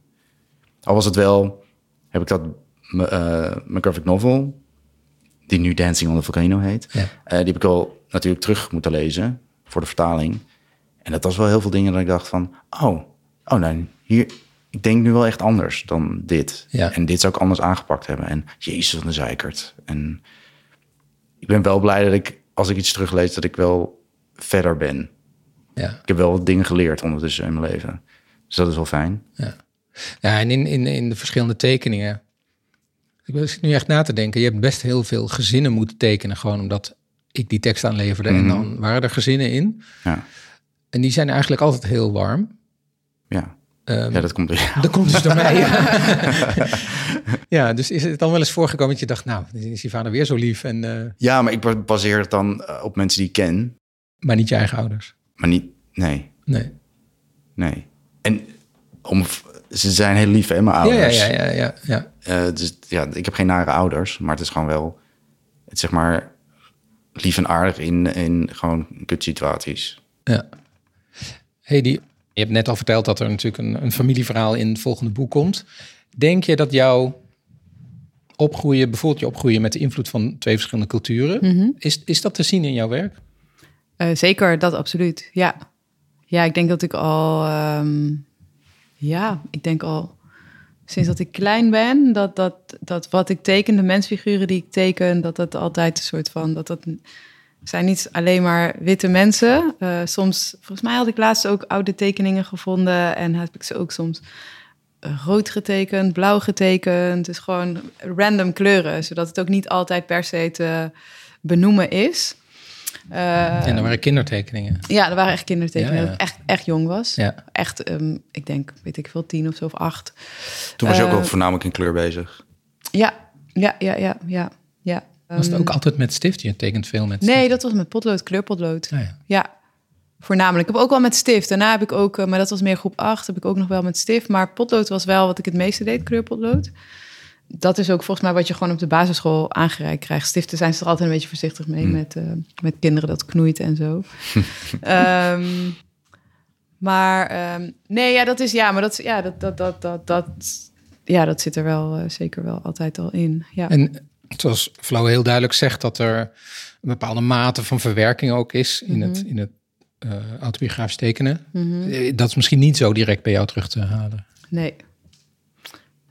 Al was het wel, heb ik dat, mijn graphic novel, die nu Dancing on the Volcano heet, ja. uh, die heb ik al natuurlijk terug moeten lezen voor de vertaling. En dat was wel heel veel dingen dat ik dacht van, oh, oh nee, hier, ik denk nu wel echt anders dan dit. Ja. En dit zou ik anders aangepakt hebben. En jezus, wat een zeikert. En ik ben wel blij dat ik, als ik iets teruglees, dat ik wel verder ben. Ja. Ik heb wel dingen geleerd ondertussen in mijn leven. Dus dat is wel fijn. Ja, ja en in, in, in de verschillende tekeningen. Ik zit nu echt na te denken. Je hebt best heel veel gezinnen moeten tekenen. Gewoon omdat ik die tekst aanleverde. Mm -hmm. En dan waren er gezinnen in. Ja. En die zijn eigenlijk altijd heel warm. Ja. Um, ja, dat komt door Dat komt dus door <laughs> mij. Ja. <laughs> ja, dus is het dan wel eens voorgekomen dat je dacht, nou, is die vader weer zo lief? En, uh... Ja, maar ik baseer het dan op mensen die ik ken. Maar niet je eigen ouders? Maar niet, nee. Nee. Nee. En om, ze zijn heel lief, hè, mijn ouders. Ja, ja, ja. ja, ja. Uh, dus ja, ik heb geen nare ouders, maar het is gewoon wel, het zeg maar, lief en aardig in, in gewoon kutsituaties. Ja. Hey, die, je hebt net al verteld dat er natuurlijk een, een familieverhaal in het volgende boek komt. Denk je dat jouw opgroeien, bijvoorbeeld je opgroeien met de invloed van twee verschillende culturen, mm -hmm. is, is dat te zien in jouw werk? Uh, zeker, dat absoluut. Ja. Ja, ik denk dat ik al, um, ja, ik denk al sinds dat ik klein ben, dat, dat, dat wat ik teken, de mensfiguren die ik teken, dat dat altijd een soort van, dat dat zijn niet alleen maar witte mensen. Uh, soms, volgens mij had ik laatst ook oude tekeningen gevonden en heb ik ze ook soms rood getekend, blauw getekend. Dus gewoon random kleuren, zodat het ook niet altijd per se te benoemen is. Uh, en dat waren kindertekeningen. Ja, dat waren echt kindertekeningen. Ja, ja. Dat ik echt, echt jong was. Ja. Echt, um, ik denk, weet ik veel, tien of zo of acht. Toen was je ook Uh, wel voornamelijk in kleur bezig. Ja, ja, ja, ja, ja. ja. Was het Um, ook altijd met stift? Je tekent veel met Nee, stift. dat was met potlood, kleurpotlood. Ah, ja. Ja, voornamelijk. Ik heb ook wel met stift. Daarna heb ik ook, eh, maar dat was meer groep 8, heb ik ook nog wel met stift. Maar potlood was wel wat ik het meeste deed, kleurpotlood. Dat is ook volgens mij wat je gewoon op de basisschool aangereikt krijgt. Stiften zijn ze er altijd een beetje voorzichtig mee Hmm. met, eh, met kinderen dat knoeit en zo. <laughs> Ehm, maar ehm, nee, ja, dat is ja, maar dat, ja, dat, dat, dat, dat, dat, ja, dat zit er wel eh, zeker wel altijd al in. Ja. En zoals Flo heel duidelijk zegt, dat er een bepaalde mate van verwerking ook is in het, Mhm. in het eh, autobiografisch tekenen. Mhm. Dat is misschien niet zo direct bij jou terug te halen. Nee.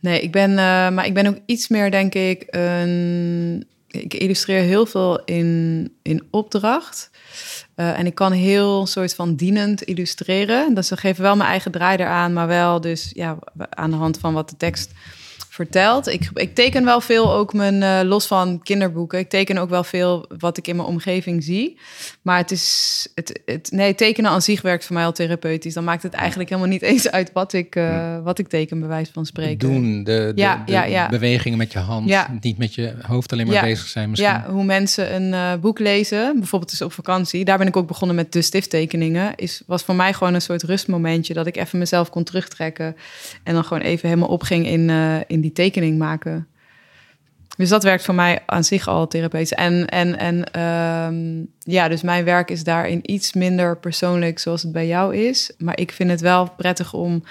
Nee, ik ben, eh, maar ik ben ook iets meer, denk ik, een. Ik illustreer heel veel in, in opdracht. Eh, en ik kan heel soort van dienend illustreren. Dus ze geven wel mijn eigen draai eraan, maar wel dus ja, aan de hand van wat de tekst vertelt. Ik, ik teken wel veel ook mijn, eh, los van kinderboeken. Ik teken ook wel veel wat ik in mijn omgeving zie. Maar het is, het, het, nee, tekenen aan zich werkt voor mij al therapeutisch. Dan maakt het eigenlijk helemaal niet <laughs> eens uit wat ik, eh, wat ik teken, bij wijze van spreken. Doen, de, de, Ja, de ja, ja. bewegingen met je hand. Ja. Niet met je hoofd alleen maar bezig zijn misschien. Ja, hoe mensen een eh, boek lezen, bijvoorbeeld dus op vakantie. Daar ben ik ook begonnen met de stifttekeningen. Is, was voor mij gewoon een soort rustmomentje dat ik even mezelf kon terugtrekken. En dan gewoon even helemaal opging in, in die tekening maken. Dus dat werkt voor mij aan zich al therapeutisch. En, en, en ehm, ja, dus mijn werk is daarin iets minder persoonlijk zoals het bij jou is. Maar ik vind het wel prettig om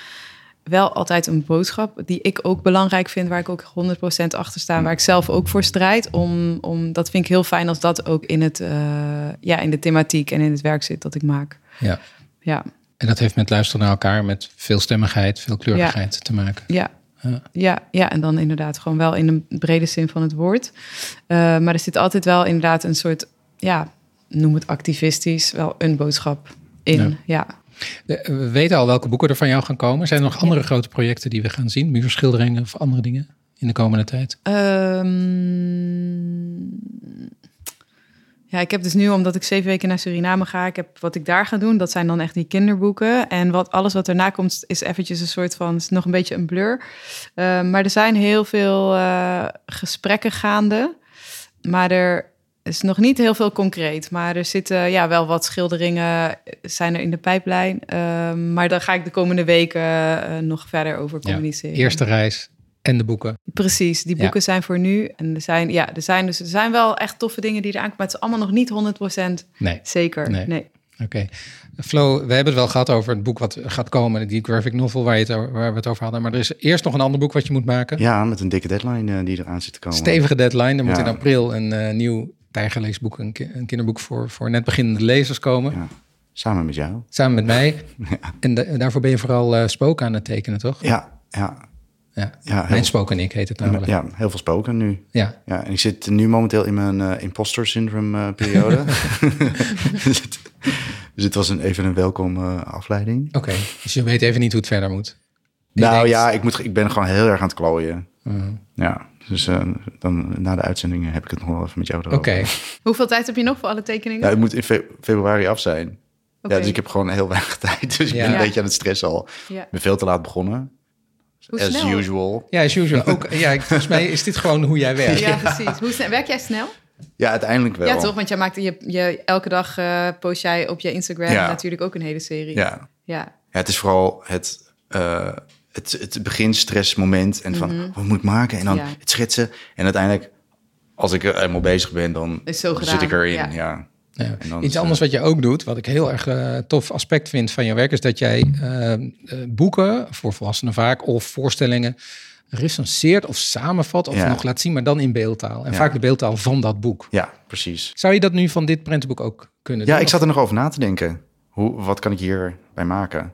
wel altijd een boodschap die ik ook belangrijk vind, waar ik ook 100% achter sta, waar ik zelf ook voor strijd. Om, om, dat vind ik heel fijn als dat ook in, het, eh, ja, in de thematiek en in het werk zit dat ik maak. Ja. Ja, En dat heeft met luisteren naar elkaar, met veelstemmigheid, veelkleurigheid te maken. ja. Ja. Ja, ja, en dan inderdaad gewoon wel in de brede zin van het woord. Eh, maar er zit altijd wel inderdaad een soort, ja, noem het activistisch, wel een boodschap in. Ja. Ja. De- We weten al welke boeken er van jou gaan komen. Zijn er nog andere grote projecten die we gaan zien? Muurschilderingen of andere dingen in de komende tijd? Ehm, Ja, ik heb dus nu, omdat ik zeven weken naar Suriname ga, ik heb wat ik daar ga doen, dat zijn dan echt die kinderboeken. En wat, alles wat erna komt, is eventjes een soort van, is nog een beetje een blur. Uh, maar er zijn heel veel uh, gesprekken gaande. Maar er is nog niet heel veel concreet. Maar er zitten ja, wel wat schilderingen zijn er in de pijplijn. Uh, maar daar ga ik de komende weken uh, nog verder over communiceren. Ja, eerste reis en de boeken. Precies, die boeken ja. zijn voor nu. En er zijn, ja, er zijn, dus, er zijn wel echt toffe dingen die eraan komen. Maar het is allemaal nog niet 100% nee. zeker. Nee. nee. Oké. Okay. Flo, we hebben het wel gehad over het boek wat gaat komen, die graphic novel waar, je het, waar we het over hadden. Maar er is eerst nog een ander boek wat je moet maken. Ja, met een dikke deadline uh, die eraan zit te komen. Stevige deadline. Er moet in april een uh, nieuw tijgerleesboek, een, ki een, kinderboek voor, voor net beginnende lezers komen. Ja. Samen met jou. Samen met mij. <laughs> ja. En de, daarvoor ben je vooral uh, spoken aan het tekenen, toch? Ja, ja. Ja, ja mijn spoken ik heet het namelijk. Ja, heel veel spoken nu. Ja. ja en ik zit nu momenteel in mijn uh, imposter syndrome uh, periode. <laughs> <laughs> dus, het, dus het was een, even een welkom uh, afleiding. Oké, okay. dus je weet even niet hoe het verder moet. Nou denkt... ja, ik, moet, ik ben gewoon heel erg aan het klooien. Mm. Ja, dus dan na de uitzendingen heb ik het nog wel even met jou erover. Oké. Okay. Hoeveel tijd heb je nog voor alle tekeningen? Ja, het moet in fe februari af zijn. Okay. Ja, dus ik heb gewoon heel <laughs> weinig tijd. Dus ik ben een beetje aan het stressen al. Ja. Ik ben veel te laat begonnen. Hoe as snel? usual. Ja, as usual. Ook, <laughs> ja, volgens mij is dit gewoon hoe jij <laughs> werkt. Ja, precies. Hoe snel, werk jij snel? Ja, uiteindelijk wel. Ja, toch? Want jij maakt je, je elke dag uh, post jij op je Instagram ja. natuurlijk ook een hele serie. Ja. Ja. ja het is vooral het, uh, het, het beginstressmoment en van mm -hmm. wat moet ik maken en dan ja. het schetsen. En uiteindelijk, als ik er eenmaal bezig ben, dan zit ik erin. Ja. Ja. Iets anders wat je ook doet, wat ik heel erg uh, tof aspect vind van je werk, is dat jij uh, uh, boeken, voor volwassenen vaak, of voorstellingen recenseert of samenvat of ja. nog laat zien, maar dan in beeldtaal. En ja. vaak de beeldtaal van dat boek. Ja, precies. Zou je dat nu van dit prentenboek ook kunnen ja, doen? Ja, ik zat er nog over na te denken. Hoe, wat kan ik hierbij maken?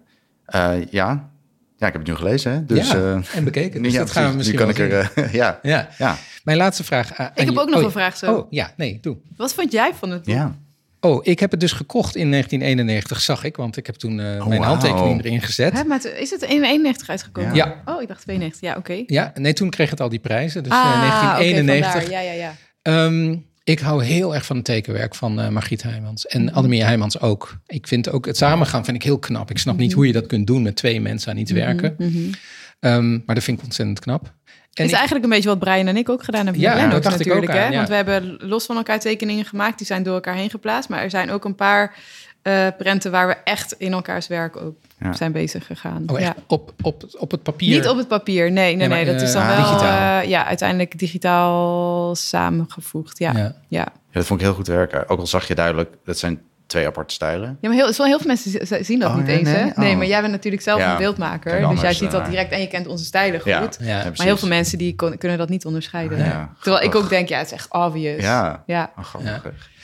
Uh, ja. ja, ik heb het nu gelezen. Hè? Dus, ja, en bekeken. <laughs> Dus ja, dat gaan we misschien nu kan ik er, uh, <laughs> ja. ja. Ja. Mijn laatste vraag. Uh, ik heb ook nog oh, een vraag zo. Oh, ja, nee, doe. Wat vond jij van het boek? Ja. Oh, ik heb het dus gekocht in 1991, zag ik, want ik heb toen uh, oh, mijn wow. handtekening erin gezet. Hè, maar is het in 91 uitgekomen? Ja. Oh, ik dacht 92. Ja, oké. Okay. Ja, nee, toen kreeg het al die prijzen. Dus ah, uh, 1991. Okay, ja, ja, ja. Um, ik hou heel erg van het tekenwerk van uh, Margriet Heijmans. En mm -hmm. Annemie Heijmans ook. Ik vind ook het samengaan vind ik heel knap. Ik snap mm -hmm. niet hoe je dat kunt doen met twee mensen aan iets Mhm, werken. Mm -hmm. um, maar dat vind ik ontzettend knap. En is ik, eigenlijk een beetje wat Brian en ik ook gedaan hebben. Ja, dat dacht natuurlijk. ik ook hè? aan, ja. Want we hebben los van elkaar tekeningen gemaakt. Die zijn door elkaar heen geplaatst. Maar er zijn ook een paar uh, prenten waar we echt in elkaars werk ook ja. zijn bezig gegaan. Oh, echt? Ja. Op, op, op het papier? Niet op het papier, nee. Nee, nee, maar, dat is dan uh, wel digitaal. Uh, ja, uiteindelijk digitaal samengevoegd. Ja. Ja. ja, dat vond ik heel goed werken. Ook al zag je duidelijk, dat zijn twee aparte stijlen. Ja, maar heel, wel heel veel mensen zien dat oh, niet nee, eens. Nee? Hè? Oh. nee, maar jij bent natuurlijk zelf ja. een beeldmaker. Dus anders, jij ziet dat uh, direct en je kent onze stijlen goed. Ja, ja. maar heel veel mensen die kon, kunnen dat niet onderscheiden. Ja. Terwijl ik ook denk, ja, het is echt obvious. Ja, ja. Oh.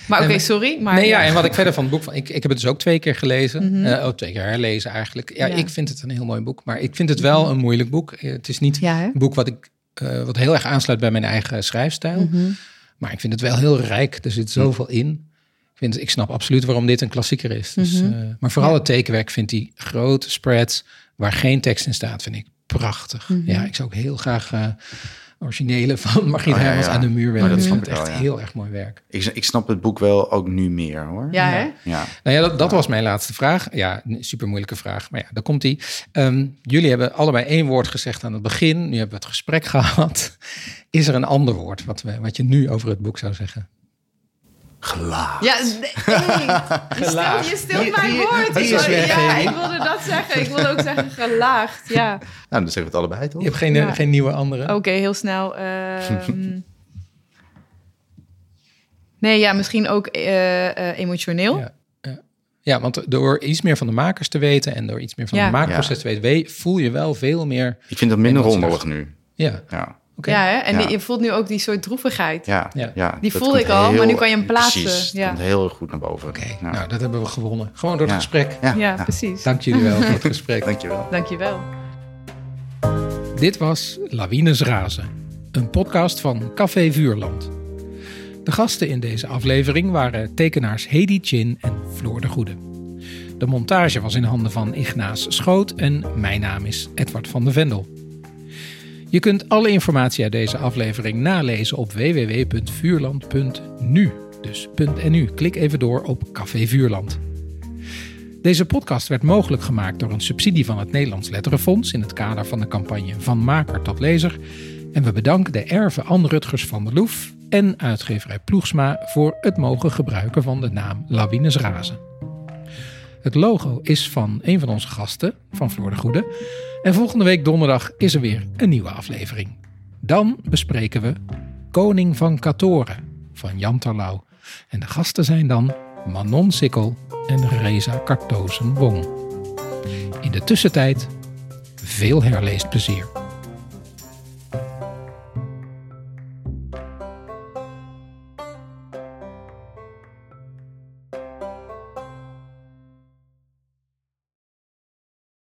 Maar oké, okay, sorry. Maar nee, ja, en wat ik verder van het boek van, ik, ik heb het dus ook twee keer gelezen, mm -hmm. uh, oh, twee keer herlezen eigenlijk. Ja, ja, ik vind het een heel mooi boek, maar ik vind het wel een moeilijk boek. Het is niet ja, een boek wat ik uh, wat heel erg aansluit bij mijn eigen schrijfstijl, Mhm. mm -hmm. maar ik vind het wel heel rijk. Er zit zoveel in. Ik, vind, ik snap absoluut waarom dit een klassieker is. Dus, Mhm. uh, maar vooral het tekenwerk vindt die grote spreads waar geen tekst in staat, vind ik prachtig. Mhm. Ja, ik zou ook heel graag uh, originele <laughs> van Margriet Oh, ja, Heijmans ja. aan de muur willen. Maar dat vind ik echt wel, ja. heel erg mooi werk. Ik, ik snap het boek wel ook nu meer hoor. Ja, hè? Ja. Nou ja, dat, dat was mijn laatste vraag. Ja, een super moeilijke vraag. Maar ja, daar komt die. Um, jullie hebben allebei één woord gezegd aan het begin. Nu hebben we het gesprek <laughs> gehad. Is er een ander woord wat, we, wat je nu over het boek zou zeggen? Gelaagd. Ja, nee, <laughs> je stilt, je stilt mijn woord. die is weg, ja, ik wilde dat zeggen. Ik wilde ook zeggen gelaagd, ja. <laughs> Nou, dan zeggen we het allebei toch? Je hebt geen, Ja. geen nieuwe andere? Oké, okay, heel snel. ehm. <laughs> nee, ja, misschien ook eh, eh, emotioneel. Ja, ja. ja, want door iets meer van de makers te weten... en door iets meer van Ja. het maakproces te weten... we- voel je wel veel meer... Ik vind dat minder rommelig nu. Ja, Ja, Ja, hè? en Ja. die- je voelt nu ook die soort droevigheid. ja, Ja. ja. Die voelde ik al, maar nu kan je hem plaatsen. Precies, Ja. komt heel goed naar boven. Oké, nou, dat hebben we gewonnen. Gewoon door het Ja. gesprek. Ja, Ja, ja. precies. Dank jullie wel voor het <laughs> gesprek. Dankjewel. Dankjewel. Dit was Lawines Razen, een podcast van Café Vuurland. De gasten in deze aflevering waren tekenaars Hedy Chin en Floor de Goede. De montage was in handen van Ignaas Schoot en mijn naam is Edward van de Vendel. Je kunt alle informatie uit deze aflevering nalezen op www.vuurland.nu. dus .nu. Klik even door op Café Vuurland. Deze podcast werd mogelijk gemaakt door een subsidie van het Nederlands Letterenfonds in het kader van de campagne Van Maker tot Lezer. En we bedanken de erven Anne Rutgers van der Loef en uitgeverij Ploegsma voor het mogen gebruiken van de naam Lawines Razen. Het logo is van een van onze gasten, van Floor de Goede. En volgende week donderdag is er weer een nieuwe aflevering. Dan bespreken we Koning van Katoren van Jan Terlouw. En de gasten zijn dan Manon Sikkel en Reza Kartozen Wong. In de tussentijd veel herleesplezier.